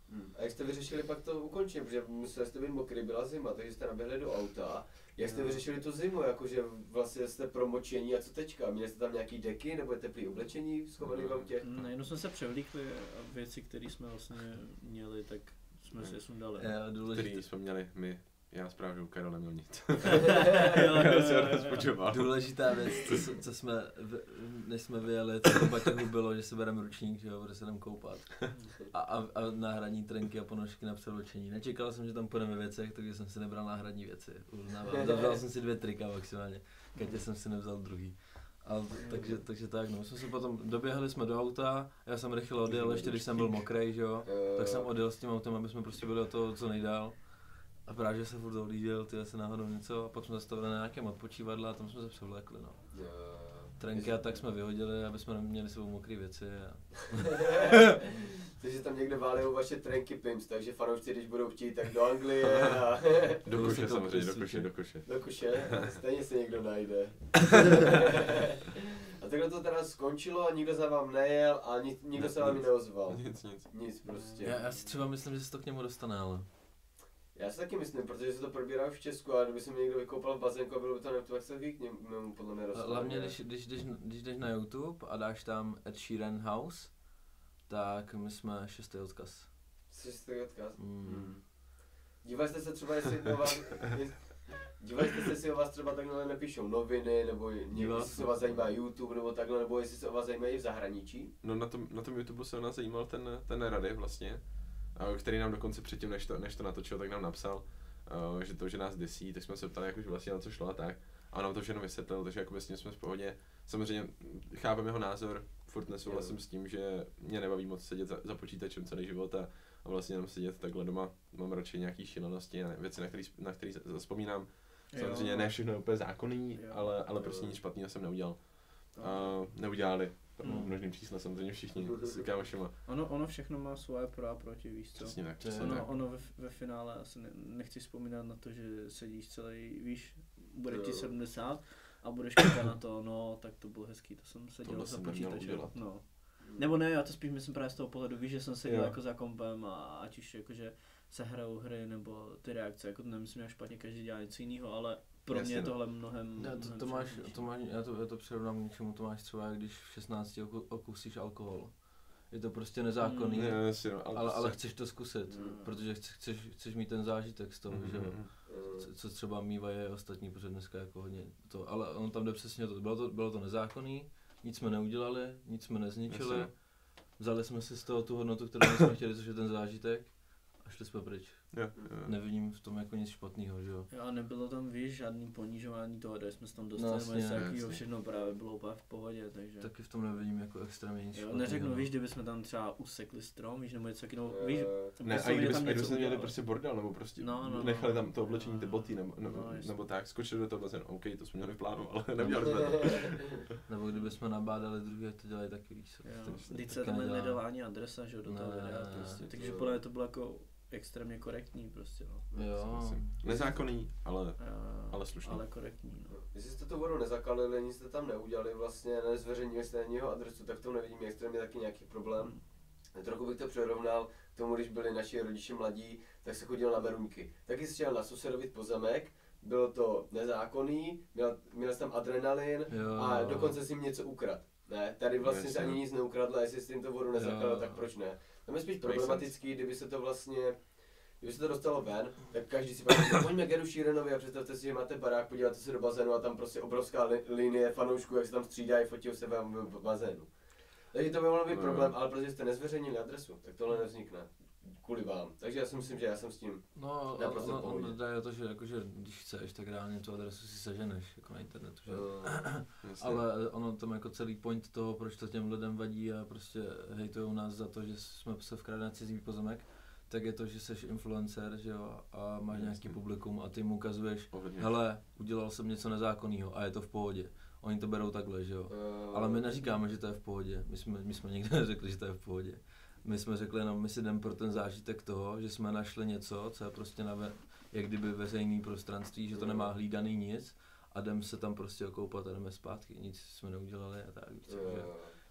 A: Hmm. A jak jste vyřešili pak to ukončení, protože museli jste být mokrý, byla zima, takže jste naběhli do auta. Jak jste
C: No.
A: vyřešili tu zimu, jakože vlastně jste promočení a co teďka? Měli jste tam nějaký deky nebo teplý oblečení schovaný v autě?
C: Ne, jenom jsme se převlíkli a věci, které jsme vlastně měli, tak jsme si sundali.
B: Je
D: Který jsme měli my. Já správně, Karel neměl nic. (laughs) (laughs) Já se rozpočoval.
B: důležitá věc, co, s- co jsme, v- než jsme vyjeli, to po Baťohu bylo, že si bereme ručník, že jo, bude se jdem koupat. A, a, a náhradní trenky a ponožky na převlečení. Nečekal jsem, že tam půjdeme ve věcech, takže jsem si nebral náhradní věci. Uznávám. (laughs) Zabral jsem si dvě trika maximálně. Katě jsem si nevzal druhý. A, takže, takže tak, no, jsme se potom, doběhli jsme do auta, já jsem rychle odjel, ještě když jsem byl mokrý, že jo, tak jsem odjel s tím autem, aby jsme prostě byli o to co nejdál. A právě, že se furt dohlížel, ty se náhodou něco, a pak jsme zastavili na nějakém odpočívadle a tam jsme se převlékli, no.
A: eh,
B: Trenky a tak jsme vyhodili, aby jsme neměli sebou mokré věci. A... (laughs)
A: Takže tam někde válejou vaše trenky Pims, takže fanoušci, když budou chtít, tak do Anglie (laughs) a
D: Do koše samozřejmě, do koše, do koše.
A: do kuše, stejně se někdo najde. (laughs) a takhle to teda skončilo a nikdo za vám nejel a ni, nikdo se vám
D: Nic.
A: neozval.
D: Nic, nic.
A: Nic prostě.
B: Já, já si třeba myslím, že se to k němu dostane, ale...
A: Já si taky myslím, protože se to probírá v Česku a kdyby se mě někdo vykoupal v bazénku a bylo by to ne, tak se k němu podle mě dostane.
B: Hlavně, když, když, když, když jdeš na YouTube a dáš tam Ed Sheeran House, tak my jsme šestý odkaz.
A: Si odkaz?
B: Mm.
A: Hmm. Dívali jste se třeba, jestli o vás, (laughs) dívali jste se, jestli o vás třeba takhle nepíšou noviny, nebo jestli se o vás zajímá YouTube, nebo takhle, nebo jestli se o vás zajímají i v zahraničí?
D: No na tom, na tom YouTube se nás zajímal ten, ten Rady vlastně, který nám dokonce předtím, než to, než to natočil, tak nám napsal, uh, že to, že nás desí, tak jsme se ptali, jako, že vlastně na co šlo a tak. A on nám to všechno vysvětlil, takže jako s ním jsme v pohodě. Samozřejmě chápem jeho názor, furt nesouhlasím s tím, že mě nebaví moc sedět za, za počítačem celý život a, a vlastně jenom sedět takhle doma. Mám radši nějaký šílenosti a věci, na které na který zaspomínám. Samozřejmě
C: Jo.
D: ne všechno je úplně zákonný,
C: Jo.
D: ale, ale prostě nic špatného jsem neudělal.
C: No.
D: A neudělali.
C: Hmm.
D: V množným čísle samozřejmě všichni s kámošema.
C: Ono, ono všechno má svoje pro a proti, víš co?
D: Přesně tak,
B: To je-
D: přesně
C: Ono,
D: tak.
C: ono ve, ve finále, asi ne, nechci vzpomínat na to, že sedíš celý, víš, bude ti
A: Jo.
C: 70 a budeš koukat na to, no, tak to bylo hezký, to jsem seděl
D: Tohle
C: za počítačem. No. Nebo ne, já to spíš myslím právě z toho pohledu, víš, že jsem seděl
D: Jo.
C: jako za kompem a ať už jakože se hrajou hry nebo ty reakce, jako to nemyslím jak špatně, každý dělá něco jiného, ale pro mě
D: Jasně,
C: je
D: no.
C: tohle mnohem,
B: Já to,
C: mnohem
B: to máš, to máš, já to, já to přirovnám k něčemu, to máš třeba, když v 16 oku, okusíš alkohol. Je to prostě nezákonný,
C: Mm.
D: Ne, no,
B: ale, ale
D: prostě-
B: chceš to zkusit,
A: Mm.
B: protože chceš, chceš, chceš mít ten zážitek z toho,
D: Mhm,
B: že jo.
D: mhm.
A: Eh,
B: Co- co třeba mývají ostatní, protože dneska jako hodně to, ale on tam jde přesně o to, bylo to, bylo to nezákonný, nic jsme neudělali, nic jsme nezničili,
D: Jasně.
B: vzali jsme si z toho tu hodnotu, kterou jsme chtěli, což je ten zážitek a šli jsme pryč.
D: Jo, jo.
B: Nevidím v tom jako nic špatného, že jo.
C: Jo, a nebylo tam, víš, žádný ponižování toho, kde jsme se tam
B: No,
C: dostali,
B: jasně,
C: něco takového,
D: jasně.
C: všechno právě bylo úplně v pohodě, takže...
B: Taky v tom nevidím jako extrémně nic
C: Jo,
B: špatného.
C: neřeknu,
B: no.
C: víš, kdybychom tam třeba usekli strom, víš, nebo něco takového,
A: eh,
C: víš,
D: Ne, a kdyby, kdyby
C: něco
D: jsme měli
C: udělali.
D: prostě bordel, nebo prostě
C: No, no, no.
D: nechali tam to oblečení, ty boty, nebo, nebo,
C: No, jasně.
D: nebo tak, skočili do toho bazénu, OK, to jsme měli v plánu, ale (laughs) neměli jsme to. (laughs)
B: Nebo kdyby jsme nabádali druhé, to dělají taky víc. co.
C: Jo,
B: To
C: Vždyť se tam nedala ani adresa, že jo, do toho videa prostě. Takže podle mě to bylo jako extrémně korektní prostě, no.
B: Jo.
D: Nezákonný, ale,
C: A-
D: ale slušný.
C: Ale korektní, no.
A: Jestli jste tu vodu nezakalili, nic jste tam neudělali, vlastně nezveřejnili jste ani jeho adresu, tak v tom nevidím extrémně taky nějaký problém. Trochu bych to přirovnal k tomu, když byli naši rodiče mladí, tak se chodil na Beruňky. Taky si šel na susedovit pozemek, bylo to nezákonný, měl, měl jsi tam adrenalin
B: Jo.
A: a dokonce si jim něco ukrad. Ne, tady vlastně
D: Jasně.
A: se ani nic neukradl a jestli jsi jim to vodu nezakalil, tak proč ne? Tam je spíš problematický, kdyby se to vlastně Kdyby se to dostalo ven, tak každý si (coughs) pak říká, pojďme k Edu Sheeranovi a představte si, že máte barák, podíváte se do bazénu a tam prostě obrovská li- linie fanoušků, jak se tam střídají, fotí se vám v bazénu. Takže to by mohl být
D: No.
A: problém, ale protože jste nezveřejnili adresu, tak tohle nevznikne. Kvůli vám. Takže já si myslím, že já jsem s tím
B: No,
A: Naprosto
B: no, no, jde o to, že, jakože, když chceš, tak reálně tu adresu si seženeš jako na internetu. Že? (clears throat)
D: Jasně.
B: Ale ono tam jako celý point toho, proč to těm lidem vadí a prostě hejtujou nás za to, že jsme se vkradli na cizí pozemek, tak je to, že jsi influencer, že jo, a máš
D: Jasně.
B: nějaký publikum a ty mu ukazuješ,
D: Ovlivňuješ.
B: hele, udělal jsem něco nezákonného a je to v pohodě. Oni to berou takhle, že jo.
A: uh,
B: Ale my neříkáme, že to je v pohodě. My jsme, my jsme nikdy (laughs) neřekli, že to je v pohodě. My jsme řekli jenom, my si jdeme pro ten zážitek toho, že jsme našli něco, co je prostě na ve, jak kdyby veřejný prostranství, že to nemá hlídaný nic a jdem se tam prostě okoupat a jdeme zpátky. Nic jsme neudělali a tak. Víš, co, že,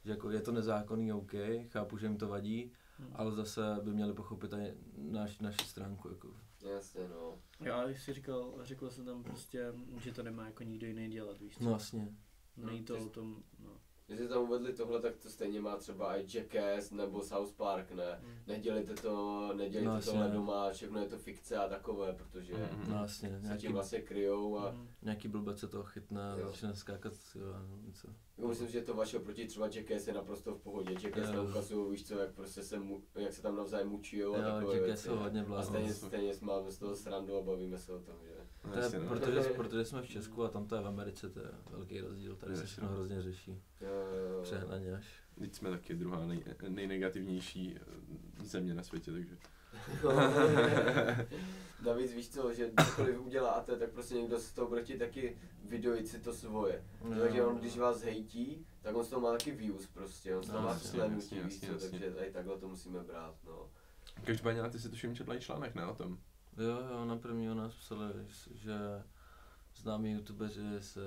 B: že jako je to nezákonný, OK, chápu, že jim to vadí,
C: Hmm.
B: ale zase by měli pochopit i naš, naši stránku. Jako.
A: jasně no.
C: Já si říkal, řekl jsem tam prostě, že to nemá jako nikdo jiný dělat, víš co?
B: No jasně.
C: Není to
A: Ty-
C: o tom, no.
A: Když tam uvedli tohle, tak to stejně má třeba i Jackass nebo South Park, ne?
C: Mm.
A: Nedělejte to, nedělejte
B: No,
A: no,
B: jasně.
A: tohle doma, všechno je to fikce a takové, protože
D: Mhm.
B: No jasně,
A: se
B: nějaký,
A: tím vlastně kryjou a
C: Mm.
B: nějaký blbec se toho chytne a
A: Jo.
B: začne skákat jo, a něco.
A: jako myslím, že to vaše oproti třeba Jackass je naprosto v pohodě. Jackass
B: Jo.
A: tam ukazují, víš co, jak prostě se, mu, jak se tam navzájem mučijou a
B: Jo,
A: takové
B: Jackass
A: věci.
B: jsou hodně
A: A
B: blázni.
A: stejně,
D: No.
A: stejně máme z toho srandu a bavíme se o tom, že?
D: No,
B: To je,
D: no.
B: protože, protože jsme v Česku a tam to je v Americe, to je velký rozdíl, tady se
D: Jasně.
B: všechno hrozně řeší,
A: Jo, jo, jo.
B: přehnaně až.
D: Teď jsme taky druhá nej, nejnegativnější eh, země na světě, takže (laughs)
A: Navíc víš co, že cokoliv uděláte, tak prostě někdo z toho bude chtít taky vydojit si to svoje.
B: No.
A: Takže on, když vás hejtí, tak on z toho má taky views prostě, on z toho
B: No,
A: má
B: jasně,
A: slednutí,
D: jasně,
A: víš co,
D: jasně,
A: takže tady takhle to musíme brát, no.
D: každopádně ty si tuším četla i článek, ne o tom?
B: Jo, jo, na první o nás psali, že známí youtubeři se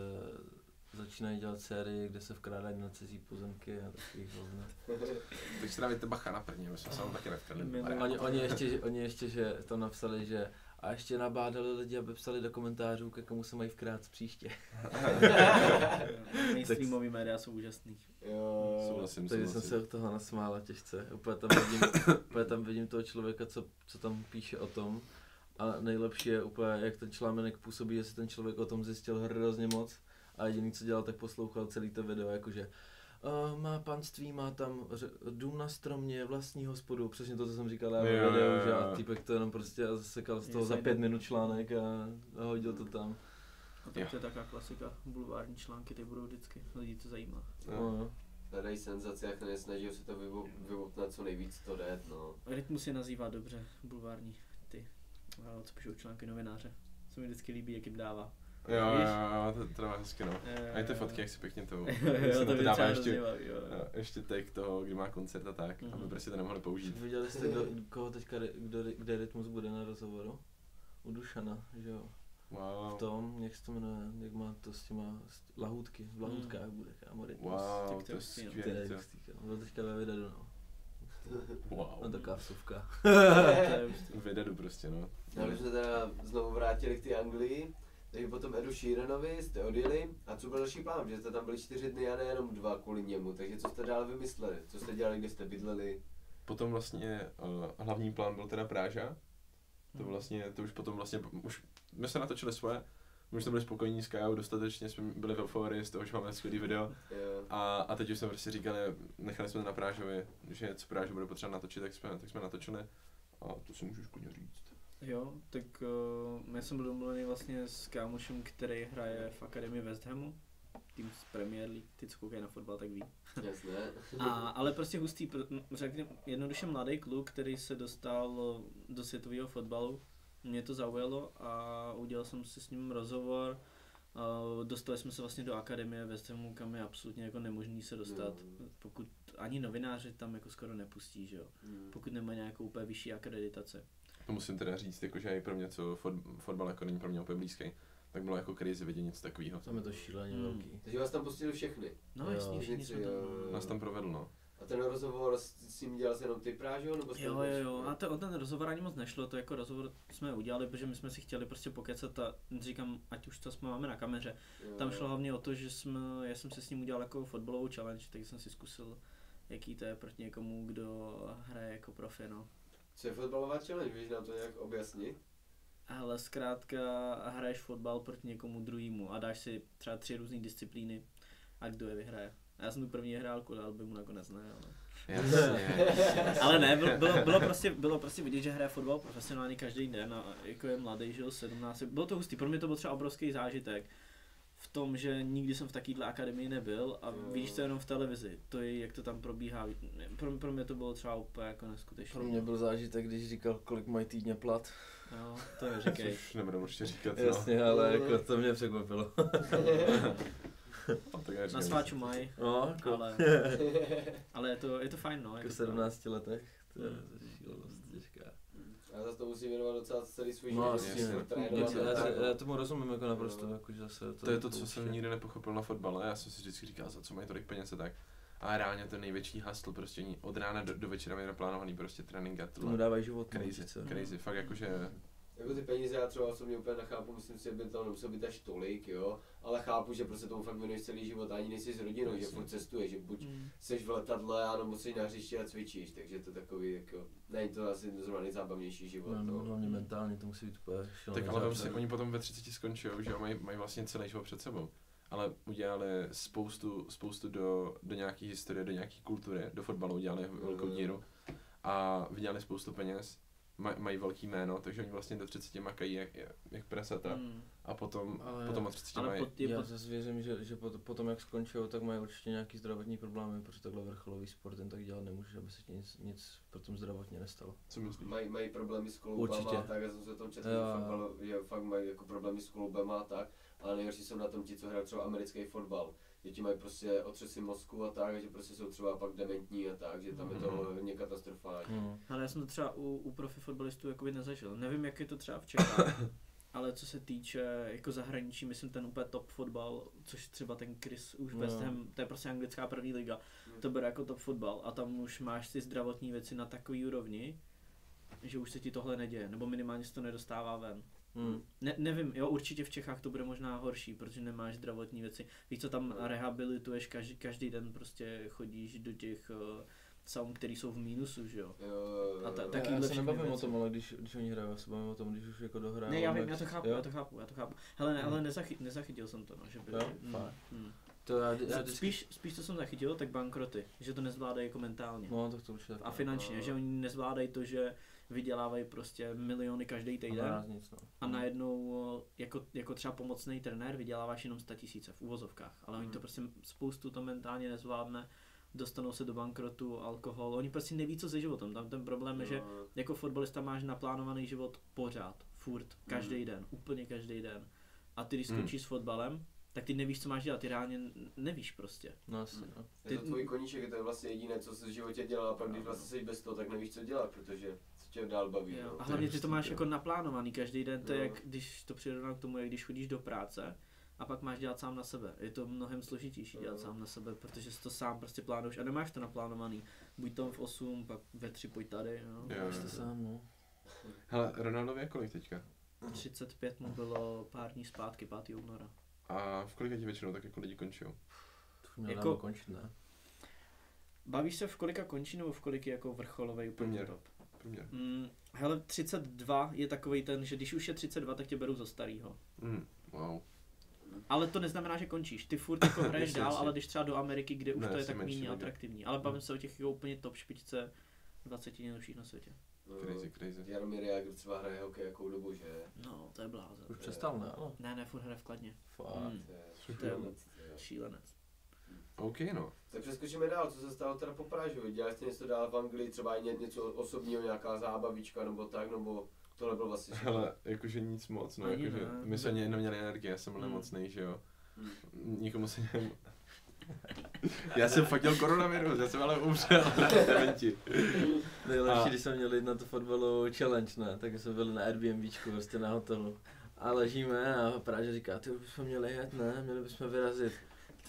B: začínají dělat série, kde se vkrádají na cizí pozemky a takových hovno. (laughs)
D: Tak si dávajte bacha na první, my jsme se vám taky nevkradli.
B: Oni, oni, ještě, oni ještě, že to napsali, že a ještě nabádali lidi, aby psali do komentářů, ke komu se mají vkrát příště. (laughs)
C: Mainstreamový média jsou úžasný.
A: Jo,
D: Souhlasím,
B: Takže jsem se od toho nasmála těžce. Úplně tam vidím, (coughs) úplně tam vidím toho člověka, co, co tam píše o tom. A nejlepší je úplně, jak ten článek působí, že si ten člověk o tom zjistil hrozně moc. A jediný, co dělal, tak poslouchal celý to video, jakože uh, má panství, má tam dům na stromě, vlastní hospodu, přesně to, co jsem říkal já
D: Jo,
B: videu,
D: jo,
B: že a týpek to jenom prostě zasekal z toho za pět minut článek a, a hodil to tam.
C: A tak to je taková klasika, bulvární články, ty budou vždycky, lidi to zajímá.
D: No.
B: No.
A: hledají senzace, jak nesnaží se to vyvo- vyvopnat co nejvíc to jde, no.
C: Rytmus je nazývá dobře, bulvární, a co píšou články novináře. Co mi vždycky líbí, jak jim dává.
D: Jo, jo,
C: Víš?
D: jo, to, to dává hezky, no.
C: Eh,
D: A i ty fotky, jak si pěkně to, (laughs)
C: jo, to
D: to dává ještě,
C: jo.
D: jo, ještě tag toho, kdy má koncert a tak,
C: Mhm.
D: aby prostě to nemohli použít.
B: Viděli jste, kdo, koho teďka, kdo, kde Rytmus bude na rozhovoru? U Dušana, že jo?
D: Wow,
B: V tom, jak se to jmenuje, jak má to s těma s lahůdky, v lahůdkách bude, kámo, Rytmus.
D: wow,
C: Tak to
D: to je
C: je hustý.
B: To je
D: skvělé.
B: Byl teďka ve videu, no. (laughs) No
D: Wow.
B: taková vsuvka. (laughs)
C: To je hustý.
D: Vydedu prostě, no.
A: No, když jsme teda znovu vrátili k té Anglii, takže potom Edu Sheeranovi jste odjeli a co byl další plán, že jste tam byli čtyři dny a nejenom dva kvůli němu, takže co jste dál vymysleli, co jste dělali, kde jste bydleli,
D: Potom vlastně uh, hlavní plán byl teda Práža. To
C: Mhm.
D: vlastně, to už potom vlastně, už my jsme natočili svoje, my už jsme byli spokojení s Kajou, dostatečně jsme byli v euforii z toho, že máme skvělý video.
A: jo.
D: A, a teď už jsme prostě říkali, nechali jsme to na Prážovi, že co Práže bude potřeba natočit, tak jsme, tak jsme natočili. A to si můžu klidně říct.
C: Jo, tak uh, já jsem byl domluvený vlastně s kámošem, který hraje v Akademii West Hamu, tým z Premier League, ty co koukají na fotbal, tak ví.
A: Jasné.
C: A, ale prostě hustý, řekněme, jednoduše mladý kluk, který se dostal do světového fotbalu, mě to zaujalo a udělal jsem si s ním rozhovor. Uh, dostali jsme se vlastně do akademie West Hamu, kam je absolutně jako nemožný se dostat,
A: Jo.
C: pokud ani novináři tam jako skoro nepustí, že jo,
A: Hmm.
C: pokud nemají nějakou úplně vyšší akreditace.
D: To musím teda říct, jakože i pro mě, co fot, fotbal jako není pro mě úplně blízký, tak bylo jako crazy vidět něco takového.
B: Tam je to šíleně
C: Hmm.
B: velký.
A: Takže vás tam pustili všechny.
C: No
B: Jo.
C: jasně, všichni jsme tam.
A: Jo.
D: Nás tam provedl, no.
A: Ten rozhovor s, ním dělal jsi jenom ty nebo jste
C: Jo,
A: byl
C: jo,
A: všichni?
C: jo. A to, o ten rozhovor ani moc nešlo, to jako rozhovor jsme udělali, protože my jsme si chtěli prostě pokecat a říkám, ať už to jsme máme na kameře.
A: Jo,
C: Tam
A: jo.
C: šlo hlavně o to, že jsme, já jsem se s ním udělal jako fotbalovou challenge, tak jsem si zkusil, jaký to je proti někomu, kdo hraje jako profi, no.
A: Co je fotbalová challenge, víš nám to nějak objasnit?
C: Ale zkrátka hraješ fotbal proti někomu druhému a dáš si třeba tři různé disciplíny a kdo je vyhraje. A já jsem tu první hrál kvůli albumu nakonec ne, ale...
D: Jasně. (laughs)
C: Ale ne, bylo, bylo, bylo, prostě, bylo prostě vidět, že hraje fotbal profesionálně každý den a jako je mladý, že jo, 17. Bylo to hustý, pro mě to byl třeba obrovský zážitek v tom, že nikdy jsem v takovéhle akademii nebyl a
A: Jo.
C: vidíš to jenom v televizi. To je, jak to tam probíhá. Pro, pro mě to bylo třeba úplně jako neskutečné.
B: Pro mě byl zážitek, když říkal, kolik mají týdně plat.
C: Jo, to je říkej.
D: Což nebudu určitě říkat, no.
B: Jasně, ale jako to mě překvapilo. (laughs) (laughs)
D: No,
C: Na sváču mají,
B: No, jako,
C: ale, (laughs) ale je, to, je to fajn, no.
B: jako
C: to-
B: 17 letech, to je
C: Mm.
B: šílenost těžká.
A: Já za to musím věnovat docela celý svůj
B: No,
A: život.
B: no. já,
A: a
B: já, já
A: no.
B: tomu rozumím jako naprosto,
A: No.
B: jako, že zase
D: To je to, co jsem nikdy nepochopil na fotbale, já jsem si vždycky říkal, za co mají tolik peněz a tak. A reálně to největší hustle, prostě oni od rána do, do večera mají naplánovaný prostě trénink a
B: Tomu
D: tohle.
B: dávají život. no,
D: Crazy,
B: sice.
D: crazy, fakt jakože,
A: Jako ty peníze já třeba osobně úplně nechápu, myslím si, že by to nemuselo být až tolik, jo, ale chápu, že prostě tomu fakt věnuješ celý život ani nejsi s rodinou, že
D: Jasně.
A: furt cestuješ, že buď
C: Mm.
A: jsi v letadle, anebo jsi na hřišti a cvičíš, takže to takový jako, není to asi zrovna nejzábavnější život,
B: No, no,
A: no.
B: hlavně mentálně to musí být úplně šílený
D: tak ale si,
B: zážitek.
D: oni potom ve 30 skončí, že jo, mají, mají vlastně celý život před sebou. Ale udělali spoustu, spoustu do, do nějaké historie, do nějaké kultury, do fotbalu udělali velkou
A: Mm.
D: díru a vydělali spoustu peněz, maj, mají velký jméno, takže oni vlastně do 30 makají jak, jak prasata
C: Mm.
D: a potom,
B: Ale-
D: potom od 30
C: Ale
D: mají,
C: pod, je
B: Já
C: pod,
B: zase věřím, že, že pot, potom jak skončí, tak mají určitě nějaký zdravotní problémy, protože takhle vrcholový sport jen tak dělat nemůže, aby se ti nic, nic pro tom zdravotně nestalo.
D: co myslíš?
A: Mají, mají problémy s kloubama
B: Určitě.
A: a tak, já jsem se o tom četl,
B: jo.
A: fakt, bylo- že fakt mají jako problémy s kloubama a tak, ale nejhorší jsou na tom ti, co hrají třeba americký fotbal. Že ti mají prostě otřesy mozku a tak, že prostě jsou třeba pak dementní a tak, že tam je to
D: Mhm.
A: hodně katastrofální.
B: Hmm.
C: ale já jsem to třeba u, u profi fotbalistů jakoby nezažil. Nevím, jak je to třeba v Čechách, (laughs) ale co se týče jako zahraničí, myslím ten úplně top fotbal, což třeba ten Chris už
B: No.
C: West Ham, to je prostě anglická první liga,
A: Hmm.
C: to bere jako top fotbal a tam už máš ty zdravotní věci na takový úrovni, že už se ti tohle neděje, nebo minimálně se to nedostává ven.
B: Hmm.
C: Ne, nevím, jo, určitě v Čechách to bude možná horší, protože nemáš zdravotní věci. Víš co, tam rehabilituješ, každý, každý den prostě chodíš do těch uh, saun, který jsou v mínusu, že jo.
A: Jo, jo,
C: A ta-
A: jo.
C: tak-
B: Já, se nebavím o
C: věci.
B: tom, ale když, když oni hrajou, já se bavím o tom, když už jako dohrajou.
C: Ne, já vím, já to chápu,
B: jo?
C: já to chápu, já to chápu. Hele, ne, ale nezachy, nezachytil jsem to, no, že by...
B: Jo?
C: mm,
B: Fakt.
C: mm.
B: To já, já vždycky,
C: Spíš, spíš, co jsem zachytil, tak bankroty, že to nezvládají jako mentálně.
B: No, tak to určitě.
C: A finančně, že oni nezvládají to, že vydělávají prostě miliony každý
B: A
C: týden.
B: naraz nic, no.
C: A najednou, o, jako, jako třeba pomocný trenér, vyděláváš jenom 100 tisíce v úvozovkách, ale oni
A: Hmm.
C: to prostě spoustu to mentálně nezvládne, dostanou se do bankrotu, alkohol, oni prostě neví, co se životem. Tam ten problém je, že jako fotbalista máš naplánovaný život pořád, furt, každý
A: Hmm.
C: den, úplně každý den. A ty, když
D: Hmm.
C: skončíš s fotbalem, tak ty nevíš, co máš dělat, ty reálně nevíš prostě.
B: No, asi, no.
A: Je to
C: Ty-
A: tvůj koníček, to je vlastně jediné, co jsi v životě dělal a pak když vlastně jsi bez toho, tak nevíš, co dělat, protože tě dál baví.
C: Jo.
A: No.
C: A hlavně ty to
D: hustý,
C: máš
D: jo.
C: jako naplánovaný každý den, to je
A: Jo.
C: jak když to přirovnám k tomu, jak když chodíš do práce a pak máš dělat sám na sebe. Je to mnohem složitější dělat
A: Jo.
C: sám na sebe, protože si to sám prostě plánuješ a nemáš to naplánovaný. Buď tam v 8, pak ve 3 pojď tady. No.
D: Jo,
B: Máš
D: jo.
B: to sám, no.
D: Hele, Ronaldovi je kolik teďka?
C: 35 mu bylo pár dní zpátky, 5. února.
D: A v kolika ti většinou tak jako lidi končí?
B: To
C: Jako-
B: končit, ne?
C: Bavíš se v kolika končí nebo v kolik je jako vrcholový úplně
D: Průměr.
C: Mm, hele, 32 je takový ten, že když už je 32, tak tě berou za starýho.
D: Mm, wow.
C: Ale to neznamená, že končíš. Ty furt jako (laughs) hraješ dál, ale když třeba do Ameriky, kde už
D: Ne,
C: to je tak méně atraktivní. Ale bavím se o těch jako úplně top špičce 20 nejlepších na světě.
A: No,
D: Crazy, crazy.
A: Jaromír Jágr třeba hraje hokej jakou dobu, že?
C: No, to je blázen.
B: Už přestal, ne?
C: Ne, ne, furt hraje v Kladně.
B: fakt.
C: Mm,
A: To je šílenec.
D: OK, no.
A: Tak přeskočíme dál, co se stalo teda po Pražu? Dělali jste něco dál v Anglii, třeba i ně- něco osobního, nějaká zábavička nebo tak, nebo tohle bylo vlastně všechno?
D: Hele, jakože nic moc, no,
C: Ani
D: jakože
C: ne.
D: my jsme ani neměli energie, já jsem byl
C: Hmm.
D: nemocný, že jo.
A: Hmm.
D: Nikomu se ne... Já jsem fotil koronavirus, já jsem ale umřel, (laughs) dementi.
B: Nejlepší,
D: A-
B: když jsme měli na to fotbalu challenge, ne? Tak jsme byli na Airbnbčku, prostě na hotelu. A ležíme a Práže říká, ty už bychom měli jet, ne? Měli bychom vyrazit.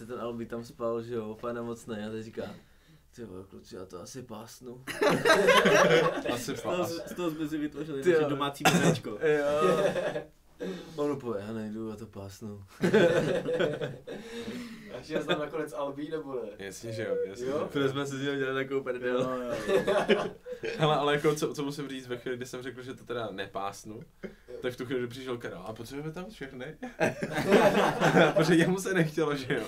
B: Ty ten Albi tam spal, že jo, úplně nemocný. A teď říká, ty vole, kluci, já to asi pásnu. (laughs)
D: Asi
C: Z toho,
D: fakt.
C: z toho jsme si vytvořili
B: Ty
C: naše
B: jo.
C: domácí muzečko. (laughs)
B: jo. On úplně, já nejdu, já to pásnu.
A: A šel jsi tam nakonec Albí nebo ne?
D: Jasně, že jo, jasně.
A: Jo?
D: že
B: Protože jsme si z něho dělali takovou prdel.
C: jo.
D: Hele, ale jako co, co musím říct ve chvíli, kdy jsem řekl, že to teda nepásnu, tak v tu chvíli přišel Karel a potřebujeme tam všechny. (laughs) Protože jemu se nechtělo, že jo.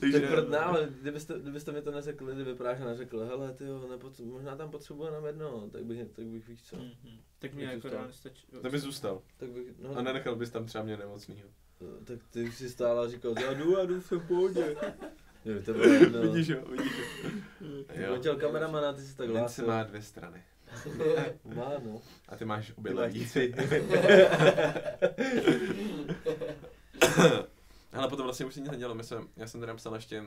B: Takže... Tak prdná, ale kdybyste, kdybyste mi to neřekli, kdyby Práša neřekl, hele ty jo, nepotře- možná tam potřebuje nám jedno, tak bych, tak bych víš co.
C: Mhm. Tak mě
B: Jak
C: jako stačí.
D: To by zůstal.
B: Tak bych, no,
D: A nenechal bys tam třeba mě nemocnýho.
B: tak ty už si stála a říkal, já jdu, já jdu, jsem v pohodě. Jo, to bylo (laughs) jedno.
D: Vidíš jo, vidíš jo.
B: Jo. Chtěl kameramana, ty jsi tak
D: Mince
B: hlásil.
D: má dvě strany.
B: Má, no.
D: A ty máš obě
B: tři. (laughs)
D: Ale potom vlastně už se nic nedělo. My jsme, já jsem teda napsal ještě uh,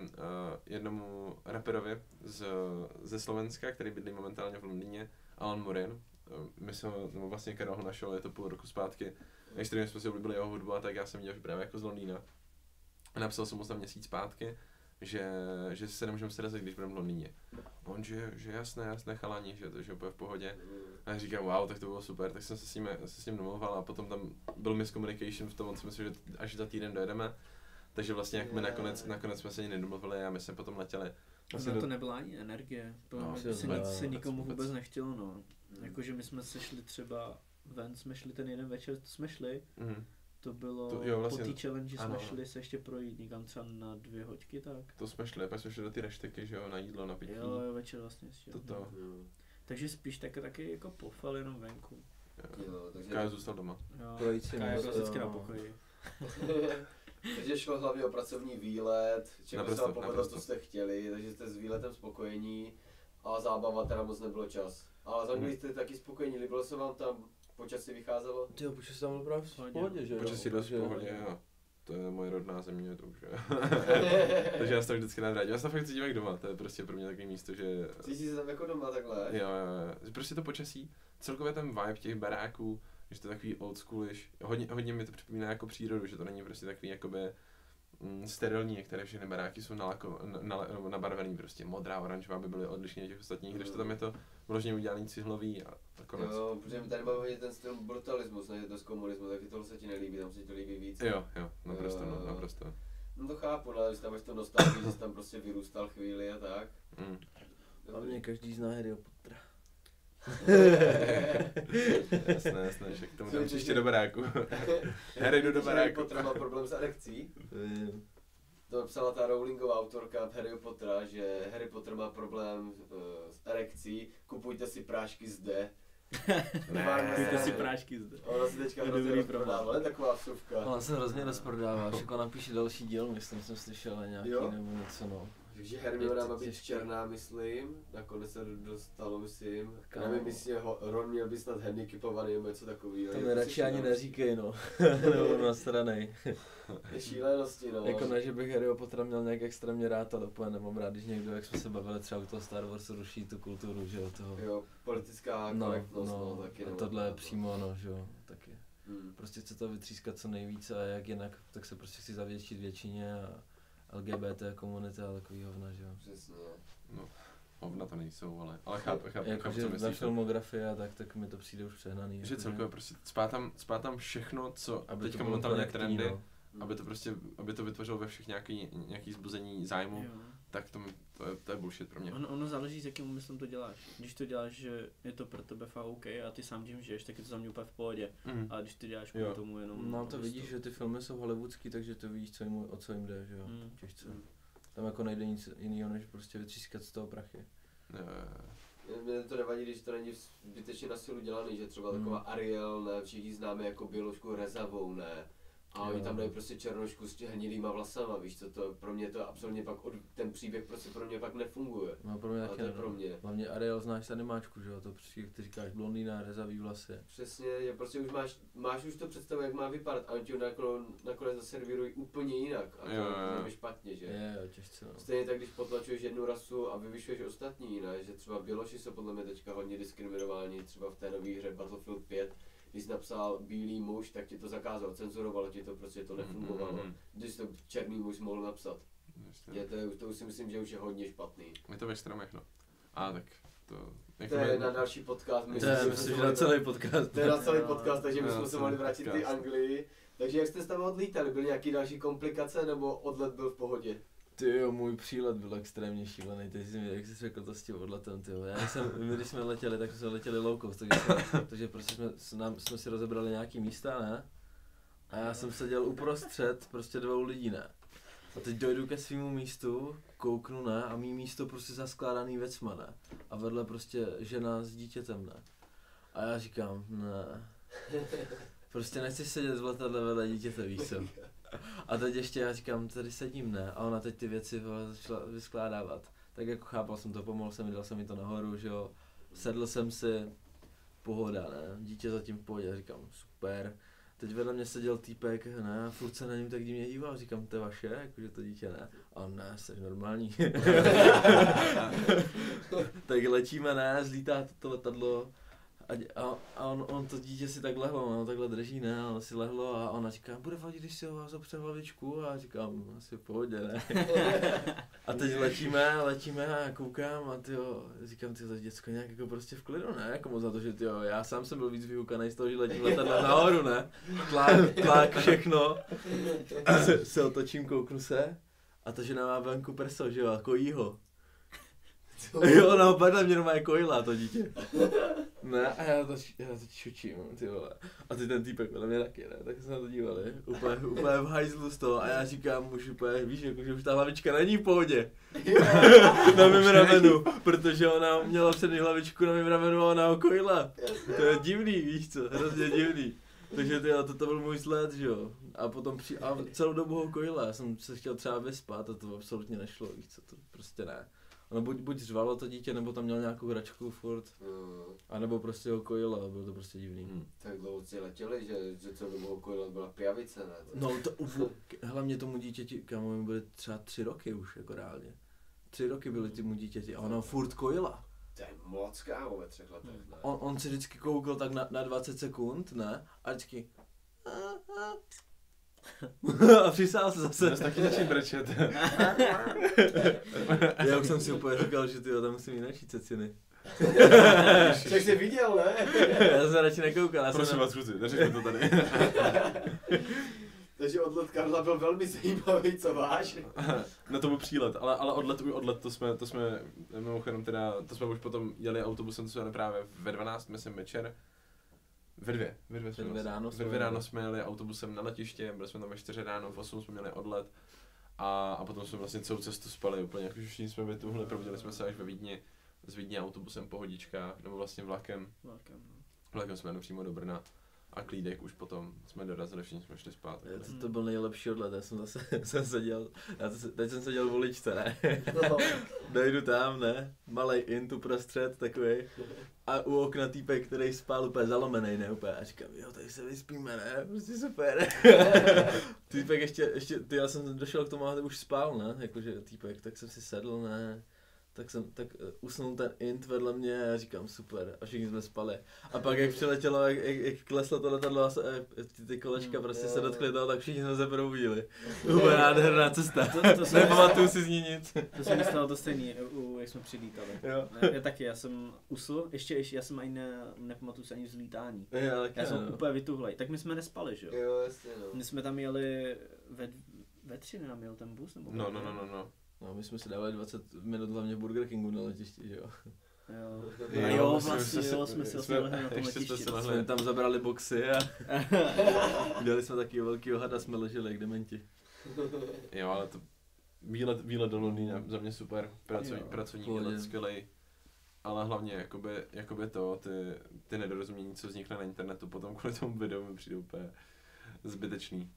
D: jednomu raperovi z, ze Slovenska, který bydlí momentálně v Londýně, Alan Morin. Uh, my jsme, nebo vlastně Karel ho našel, je to půl roku zpátky. Extrémně jsme si oblíbili jeho hudbu a tak já jsem viděl, že právě jako z Londýna. A napsal jsem mu tam měsíc zpátky, že, že se nemůžeme srazit, když budeme v Londýně. On, že, že jasné, jasné chalani, že to že úplně v pohodě. A já říkám, wow, tak to bylo super, tak jsem se s ním, se s ním domlouval a potom tam byl miscommunication v tom, on si myslel, že až za týden dojedeme. Takže vlastně jak my nakonec, nakonec jsme se ani nedomluvili a my jsme potom letěli.
C: Asi na to nebyla ani energie. To
D: No,
C: no,
B: to
C: se, nic, se nikomu
D: vůbec.
C: vůbec nechtělo, no.
A: Mm.
C: Jakože my jsme se šli třeba ven, jsme šli ten jeden večer, to jsme šli,
D: Mhm.
C: To bylo,
D: To- jo, vlastně-
C: po té challenge
D: ano.
C: jsme šli se ještě projít někam třeba na dvě hoďky, tak.
D: To jsme šli, pak jsme šli do ty rešteky, že jo, na jídlo, na pití.
C: Jo, jo, večer vlastně ještě.
D: To to.
C: Takže spíš tak, taky jako pofel jenom venku.
D: Jo.
A: Jo, takže,
D: Kája zůstal doma.
C: Jo,
B: Projít si moc,
C: byl vždycky
B: jo.
C: na pokoji. (laughs)
A: takže šlo hlavně o pracovní výlet, čemu se vám povedlo, co jste chtěli, takže jste s výletem spokojení a zábava teda moc nebylo čas. Ale za
D: Mhm.
A: jste taky spokojení, líbilo se vám tam, počasí vycházelo?
B: Ty jo, počas tam byl právě v
C: Pohodě.
B: pohodě, že jo.
D: Počasí dost v pohodě a to je moje rodná země, to už je. (laughs) Takže já se tam vždycky nadrádím. Já se tam fakt cítím jak doma, to je prostě pro mě takový místo, že
A: Cítíš se tam jako doma takhle?
D: Jo, jo, jo. Prostě to počasí, celkově ten vibe těch baráků, že to je takový old schoolish, hodně, hodně mi to připomíná jako přírodu, že to není prostě takový jakoby sterilní, některé všechny baráky jsou nalako, na, na, nebo nabarvený prostě modrá, oranžová, aby byly odlišné od těch ostatních, když to tam je to vložně udělaný cihlový a, a konec.
A: Jo, protože tady hodně ten styl brutalismus, ne to z komunismu, taky tohle se ti nelíbí, tam se ti to líbí víc.
D: Jo, jo, naprosto,
A: Jo,
D: no, naprosto.
A: No to chápu, no, ale když tam máš to nostalgii, že jsi tam prostě vyrůstal chvíli a tak.
D: Mm.
B: Hlavně každý zná Harryho Pottera. (laughs)
D: jasné, jasné, že k tomu dám příště do baráku. (laughs) Harry jdu do baráku.
A: Potter má problém s erekcí. To psala ta Rowlingová autorka Harry Pottera, že Harry Potter má problém uh, s erekcí, kupujte si prášky zde. (laughs)
D: Ne.
C: Kupujte si prášky zde.
A: Ona si teďka hrozně
C: dobrý
A: rozprodává, ne taková vsuvka.
B: Ona se hrozně rozprodává, až jako napíše další díl, myslím, jsem slyšel nějaký
A: Jo?
B: nebo něco, no.
A: Takže Hermiona
B: to
A: má být černá, myslím. Nakonec se dostalo, myslím.
B: Kámo.
A: Nevím, jestli ho- Ron měl být snad handicapovaný nebo něco takového.
B: To
A: Je
B: mi radši ani neříkej, no. (laughs) Nebo na stranej.
A: Je šílenosti, no.
B: Jako ne, že bych Harryho Pottera měl nějak extrémně rád, ale úplně nemám rád, když někdo, jak jsme se bavili třeba u toho Star Wars, ruší tu kulturu, že jo, toho.
A: Jo, politická
B: No,
A: korektnost, no,
B: no,
A: taky
B: a
A: nemám
B: tohle je
A: no.
B: přímo, no, že jo, taky.
A: Hmm.
B: Prostě chce to vytřískat co nejvíce a jak jinak, tak se prostě chci zavětšit většině a LGBT komunita a takový hovna, že jo.
A: Přesně.
D: Hovna to nejsou, ale, ale chápu, chápu, chápu,
B: Jakože
D: co
B: na
D: myslíš. no.
B: filmografii a tak, tak mi to přijde už přehnaný.
D: Že
B: jakože-
D: celkově prostě spá tam, spá tam všechno, co
B: aby
D: teďka momentálně trendy,
B: no.
D: aby to prostě, aby to vytvořilo ve všech nějaký, nějaký zbuzení zájmu,
C: Jo.
D: Tak to, mi- to, je, to je bullshit pro mě.
C: Ono, ono záleží, s jakým úmyslem to děláš. Když to děláš, že je to pro tebe fakt OK a ty sám tím žiješ, tak je to za mě úplně v pohodě.
D: Mm.
C: Ale když ty děláš kvůli tomu jenom...
B: No to vidíš, že ty filmy jsou hollywoodský, takže to víš, co jim, o co jim jde, že jo,
C: Mm.
B: těžce.
A: Hmm.
B: Tam jako nejde nic jiného, než prostě vytřískat z toho prachy.
D: Jo, jo, jo.
A: Mně to nevadí, když to není zbytečně na silu dělaný, že třeba
B: Hmm.
A: taková Ariel, ne, všichni známe jako běložku rezavou, ne. A oni
B: Jo.
A: tam dají prostě černošku s těch hnilýma vlasama, víš co, to pro mě to absolutně pak, od, ten příběh prostě pro mě pak nefunguje.
B: No pro mě taky
A: to je
B: ne,
A: pro
B: no.
A: mě.
B: Hlavně Ariel znáš z animáčku, že jo, to přijde, ty říkáš blondýna, rezavý vlasy.
A: Přesně, je prostě už máš, máš už to představu, jak má vypadat a oni ti ho nakonec, nakonec zaservírují úplně jinak a to
D: Jo, jo, jo.
A: je špatně, že?
B: Je, jo, těžce, no.
A: Stejně tak, když potlačuješ jednu rasu a vyvyšuješ ostatní, ne? že třeba Běloši jsou podle mě teďka hodně diskriminováni, třeba v té nové hře Battlefield 5, když jsi napsal bílý muž, tak ti to zakázal, cenzurovalo ti to, prostě to nefungovalo.
D: Mm, mm, mm.
A: Když to černý muž mohl napsat. Je to, to už si myslím, že už je hodně špatný.
D: Je to ve stromech, no. A tak to...
A: To je na další podcast.
B: To
A: myslím,
B: je,
A: že
B: myslím,
A: jsme
B: že
A: se
B: na celý podcast.
A: To je na celý podcast, takže my jsme se
D: celý
A: mohli vrátit ty. Anglii. Takže jak jste se tam odlítali, byly nějaký další komplikace nebo odlet byl v pohodě?
B: Ty jo, můj přílet byl extrémně šílený, teď jsi mi, jak jsi řekl to s tím odletem, ty jo. Já jsem, my když jsme letěli, tak jsme letěli low cost, takže, jsme, takže prostě jsme, nám, jsme si rozebrali nějaký místa, ne? A já jsem seděl uprostřed prostě dvou lidí, ne? A teď dojdu ke svému místu, kouknu, ne? A mý místo prostě zaskládaný věcma, ne? A vedle prostě žena s dítětem, ne? A já říkám, ne. Prostě nechci sedět v letadle vedle dítěte, víš? A teď ještě já říkám, tady sedím, ne? A ona teď ty věci začala vyskládávat. Tak jako chápal jsem to, pomohl jsem dal jsem mi to nahoru, že jo. Sedl jsem si, pohoda, ne? Dítě zatím v pohodě, říkám, super. Teď vedle mě seděl týpek, ne, a furt se na něm tak divně díval, říkám, to je vaše, jakože to dítě ne. A on, ne, jsi normální. (laughs) tak letíme, ne, zlítá to letadlo, a, a, a on, on, to dítě si tak lehlo, no, takhle drží, ne, a ono si lehlo a ona říká, bude vadit, když si ho vás opře hlavičku a já říkám, asi v pohodě, ne. (laughs) A teď letíme, letíme a koukám a tyjo, říkám, ty to děcko nějak jako prostě v klidu, ne, jako moc za to, že tyjo, já sám jsem byl víc vyukaný z toho, že letím letadla nahoru, ne, tlak, tlak, všechno, (laughs) se, se otočím, kouknu se a ta žena má venku prso, že jo, a kojí ho. (laughs) Jo, no, vedle mě normálně kojila to dítě. (laughs) Ne, a já to, já to čučím, ty vole. A ty ten týpek vedle mě taky, ne, tak jsme na to dívali. Úplně, (laughs) úplně v hajzlu z toho a já říkám už úplně, víš, jako, že už ta hlavička není v pohodě. na mém ramenu, protože ona měla přední hlavičku na mém ramenu a ona ho kojila. To je divný, víš co, hrozně divný. Takže ty, to, to byl můj sled, že jo. A potom při, a celou dobu ho kojila, já jsem se chtěl třeba vyspat a to absolutně nešlo, víš co, to prostě ne. Ono buď, buď řvalo to dítě, nebo tam měl nějakou hračku furt, a nebo prostě ho kojila, bylo to prostě divný.
D: Hmm.
A: tak dlouho si letěli, že, že co dobu okolo byla pijavice, ne?
B: No to uvo, hlavně tomu dítěti, kámo, mi byly třeba tři roky už, jako reálně. Tři roky byly tomu dítěti a ona furt kojila.
A: To je moc kámo ve třech letech, ne?
B: On, on si vždycky koukal tak na, na 20 sekund, ne? A vždycky... (laughs) a přisál se zase.
D: Zase taky začít brečet. (laughs)
B: Já už jsem si úplně říkal, že ty tam musím načít ceciny.
A: Tak jsi viděl, ne? (laughs)
B: já jsem radši nekoukal. Já jsem
D: Prosím vás, kluci, neřekněte to tady.
A: Takže odlet Karla byl velmi zajímavý, co máš?
D: Na to byl přílet, ale, ale odlet, už odlet, to jsme, to jsme, mimochodem teda, to jsme už potom jeli autobusem, to jsme právě ve 12, myslím, večer. Ve dvě, ve dvě jsme
B: Ve dvě
D: vlastně-
B: ráno
D: ve
B: jsme
D: dvě
B: jeli.
D: ráno jsme jeli autobusem na letiště, byli jsme tam ve 4 ráno, v 8 jsme měli odlet. A, a potom jsme vlastně celou cestu spali úplně, jako všichni jsme vytuhli, probudili jsme se až ve Vídni, z Vídně autobusem pohodička, nebo vlastně vlakem,
C: Vlakem, no.
D: vlakem jsme jeli přímo do Brna. A klídek už potom jsme dorazili, všichni jsme šli spát. takhle.
B: To, to byl nejlepší odlet, já jsem zase (laughs) jsem seděl, já to, teď jsem seděl v uličce, ne?
A: No. (laughs)
B: Dojdu tam, ne? Malej int uprostřed, takový. A u okna týpek, který spal úplně zalomený, ne? Úplně. A říkám, jo, tady se vyspíme, ne? Prostě super. (laughs) týpek ještě, ještě, ty, já jsem došel k tomu, a už spal, ne? Jakože týpek, tak jsem si sedl, ne? Tak jsem, tak uh, usnul ten int vedle mě a já říkám super a všichni jsme spali. A pak jak přiletělo, jak, jak, jak kleslo to letadlo a se, eh, ty, ty kolečka
C: Mm,
B: prostě
A: jo.
B: se dotkly toho, tak všichni jsme se probudili. Úplně nádherná cesta.
C: To- to jsem-
B: Nepamatuju si z ní nic.
C: To se mi stalo to stejný, u, jak jsme přilítali.
B: Jo.
C: Já, já taky, já jsem usl, ještě, ještě já jsem ani ne, nepamatuju si ani vzlítání.
B: Já,
C: Já jsem
B: no.
C: úplně vytuhlej. Tak my jsme nespali, že jo?
A: Jo, jasně, no.
C: My jsme tam jeli ve, ve tři nám jel ten bus, nebo
D: No, no, no, no, no.
B: No, my jsme si dávali 20 minut hlavně v Burger Kingu na letišti, že jo.
C: Jo,
A: Jo,
C: a jo,
D: my jsme
C: vlastně,
D: se-
C: jo, jsme si
D: jsme-
C: vlastně lehli na tom
D: ještě jsme
C: letišti.
D: se lehli.
B: Jsme tam zabrali boxy a (laughs) dělali jsme taky velký hada, jsme leželi jak dementi.
D: Jo, ale to výlet, výlet do Londýna za mě super, pracovní,
C: Jo,
D: pracovní výlet skvělej. Ale hlavně jakoby, jakoby to, ty, ty nedorozumění, co vznikne na internetu, potom kvůli tomu videu mi přijde úplně zbytečný.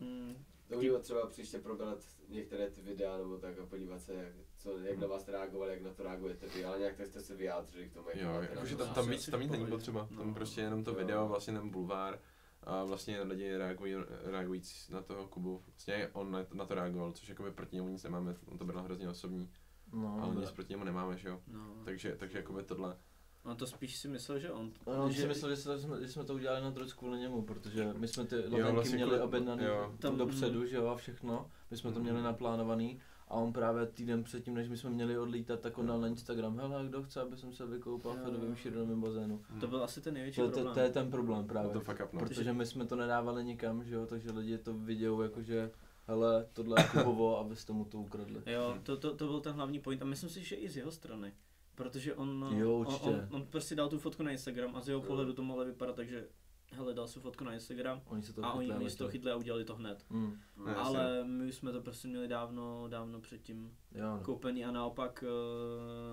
C: Hmm,
A: to můžeme třeba příště probrat některé ty videa nebo tak a podívat se, jak, co, jak na vás reagovali, jak na to reagujete vy, ale nějak tak jste se vyjádřili k tomu, jak
D: Jo, jakože tam, tam,
C: asi
D: tam víc není potřeba, tam
C: No.
D: prostě jenom to
A: Jo.
D: video, vlastně ten bulvár a vlastně lidi reagují, reagují na toho Kubu. Vlastně on na, na to reagoval, což jakoby proti němu nic nemáme, on to byl hrozně osobní,
B: No,
D: ale
B: ale
D: nic proti němu nemáme, že jo.
C: no.
D: Takže, takže jakoby tohle,
C: On to spíš si myslel, že on...
B: No, on
C: že,
B: si myslel, že, jsme, že jsme to udělali na trošku kvůli němu, protože my jsme ty letenky
D: vlastně
B: měli
D: kvůli-
B: objednaný
D: jo.
B: tam dopředu, že jo, a všechno. My jsme to měli
D: Mhm.
B: naplánovaný a on právě týden předtím, než my jsme měli odlítat, tak on dal na Instagram, hele, kdo chce, aby jsem se vykoupal v fedovým šířenovým bazénu.
C: To byl asi ten největší
B: To, to,
C: problém.
B: to, je ten problém právě.
D: to fuck up, no.
B: Protože my jsme to nedávali nikam, že jo, takže lidi to vidějí jakože hele, tohle je Kubovo (laughs) a vy jste mu to ukradli.
C: Jo, to, to, to byl ten hlavní point a myslím si, že i z jeho strany. Protože on,
B: Jo,
C: on, on, on, prostě dal tu fotku na Instagram a z jeho pohledu to mohlo vypadat tak, že hele, dal si fotku na Instagram
B: Oni se to
C: a oni,
B: chytli
C: oni si to chytli a udělali to hned.
B: Mm,
D: No, jasně.
C: Ale my jsme to prostě měli dávno, dávno předtím
B: jo, no.
C: koupení a naopak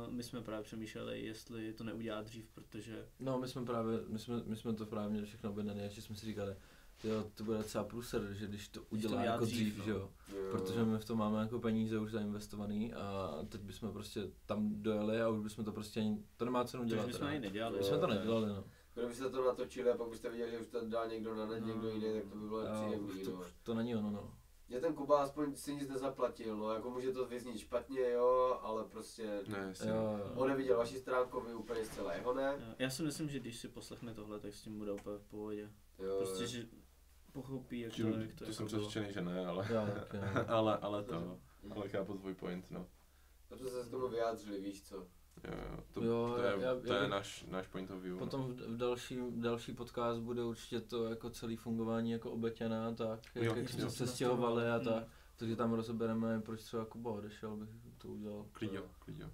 C: uh, my jsme právě přemýšleli, jestli to neudělat dřív, protože
B: No, my jsme právě, my jsme, my jsme to právě měli všechno objednané, že jsme si říkali, jo, to bude docela průser, že když to udělá
C: udělá
B: jako
C: dřív,
B: dřív,
C: no.
B: že jo. Protože my v tom máme jako peníze už zainvestovaný a teď bychom prostě tam dojeli a už bychom to prostě ani, to nemá cenu
C: to
B: dělat.
C: už bychom ani nedělali.
B: My jsme to nedělali, no.
A: Kdybyste to natočili a pak byste viděli, že už to dá někdo na net,
C: No.
A: někdo jiný, tak to by bylo
B: Jo,
A: příjemný,
B: už to,
A: no.
B: to není ono, no.
A: Mě ten Kuba aspoň si nic nezaplatil, no, jako může to vyznít špatně, jo, ale prostě
D: Ne.
B: Jo, jo.
A: on neviděl vaši stránku, vy úplně zcela jeho ne.
C: Já si myslím, že když si poslechne tohle, tak s tím bude úplně v pohodě.
A: Jo,
C: Prostě,
A: jo.
C: že pochopí, jak jak to,
D: to
C: jako
D: jsem přesvědčený, že ne, ale,
B: Já taky, no.
D: ale, ale to, ale chápu tvůj point, no.
A: Dobře se k tomu vyjádřili, víš co.
D: Jo, jo, to,
B: Jo,
D: to je,
B: já-
D: to
B: já
D: je
B: bych-
D: náš, náš point of view. no.
B: Potom v, v další, další podcast bude určitě to jako celý fungování jako obeťaná, tak jak,
D: Jo,
B: jak jsme se stěhovali a
C: Hmm.
B: tak. Takže tam rozebereme, proč třeba Kuba odešel, bych to udělal.
D: Klidňo, klidňo.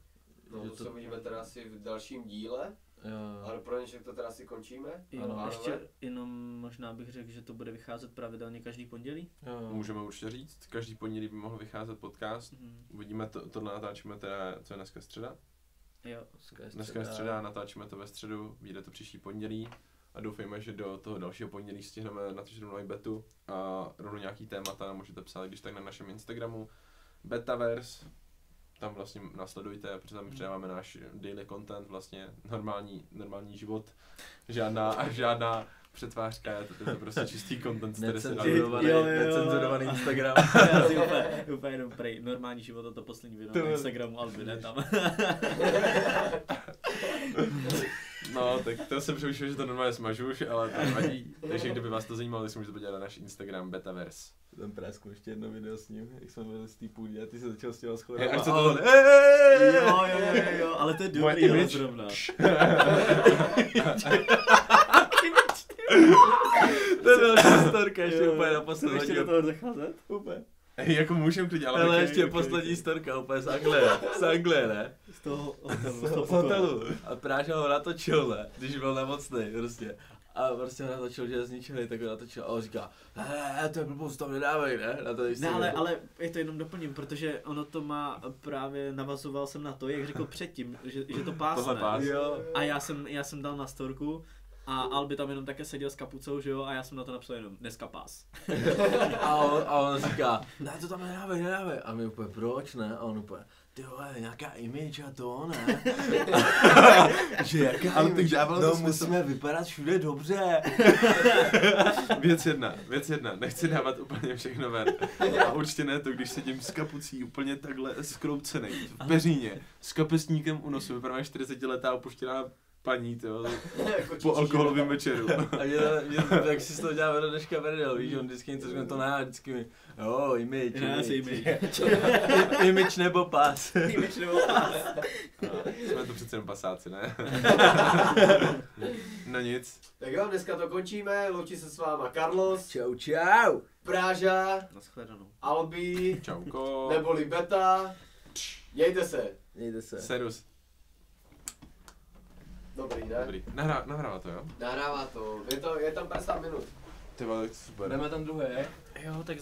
A: No, to
B: to-
A: se uvidíme teda asi v dalším díle,
B: Jo.
A: ale pro dnešek to teda asi končíme.
C: Jo,
B: Ano.
C: a ještě
A: Pánové?
C: jenom možná bych řekl, že to bude vycházet pravidelně každý pondělí.
B: Jo.
D: Můžeme určitě říct, každý pondělí by mohl vycházet podcast.
C: Mhm.
D: Uvidíme, to, tohle natáčíme teda, co je dneska středa.
C: Jo,
B: Dneska je
D: Dneska je středa, natáčíme to ve středu, vyjde to příští pondělí a doufejme, že do toho dalšího pondělí stihneme natočit novou betu a rovnou nějaký témata nám můžete psát, když tak na našem Instagramu Betaverse, tam vlastně následujte, protože tam přidáváme náš daily content, vlastně normální, normální život, žádná a (laughs) žádná přetvářka, je to, je to prostě čistý content, který se
B: Necenzurovaný,
C: Jo, jo, jo.
B: necenzurovaný (laughs) Instagram.
C: Já si úplně, úplně jenom prej, normální život a to poslední video
B: To
C: na Instagramu, ale ne tam. (laughs)
D: No, tak to jsem přemýšlel, že to normálně smažu už, ale to nevadí. Takže kdyby vás to zajímalo, tak si můžete podívat na náš Instagram Betaverse.
B: Tam prásknu ještě jedno video s ním, jak jsme byli z té půdě a ty se začal s těma schodama.
D: až se
B: a
D: to-
B: on,
C: jo,
B: "Ej!"
C: jo, jo, jo, ale to je dobrý ale
D: image.
C: zrovna. (laughs)
B: To je další storka, ještě
C: Jo,
B: úplně na poslední.
C: Ještě do toho zacházet?
B: Úplně.
D: Hej, jako můžem klidně, ale...
B: Ale ještě poslední storka, úplně z Anglie, z Anglie, ne?
C: Z toho (laughs) hotelu.
B: Z toho hotelu. A Práža ho natočil, ne? Když byl nemocný, prostě. A prostě natočil, že je zničený, tak ho natočil a on říká, he, to je blbost, tam nedávej, ne? Na to
C: Ne, ale, ale je to jenom doplním, protože ono to má právě, navazoval jsem na to, jak řekl (laughs) předtím, že, že to pásne.
D: Pás.
B: Jo.
C: A já jsem, já jsem dal na storku a Albi tam jenom také seděl s kapucou, že jo, a já jsem na to napsal jenom dneska pás. (laughs)
B: A on, a on říká, ne, to tam nedávej, nedávej. A my úplně, proč ne? A on úplně, ty vole, nějaká image a to, ne? (laughs) že jaká
D: Ale
B: image?
D: dávalo to
B: no,
D: smysl.
B: musíme vypadat všude dobře. (laughs)
D: Věc jedna, věc jedna, nechci dávat úplně všechno ven. A určitě ne to, když sedím s kapucí úplně takhle skroucený v peříně, s kapesníkem u nosu, vypadá 40 letá opuštěná paní, tyjo,
A: Jako
D: po alkoholovém večeru.
B: A mě, to- mě, to- tak si z toho dělá do dneška Berdel, víš, on vždycky něco řekne, to ne, a vždycky mi, jo, image, image.
C: image.
B: image nebo pas. (laughs)
C: image nebo pás.
D: Jsme to přece jen pasáci, ne? (laughs) no nic.
A: Tak jo, dneska to končíme, loučí se s váma Carlos,
B: Čau, čau.
A: Práža,
C: Naschledanou.
A: Albi,
D: Čauko.
A: neboli Beta. Mějte se.
B: Mějte se.
D: Serus.
A: Dobrý, ne?
D: Dobrý. Nahrá, nahrává to, jo?
A: Nahrává to. Je, to, je tam 50 minut.
D: Ty vole, super.
B: Jdeme tam druhé,
C: Jo, tak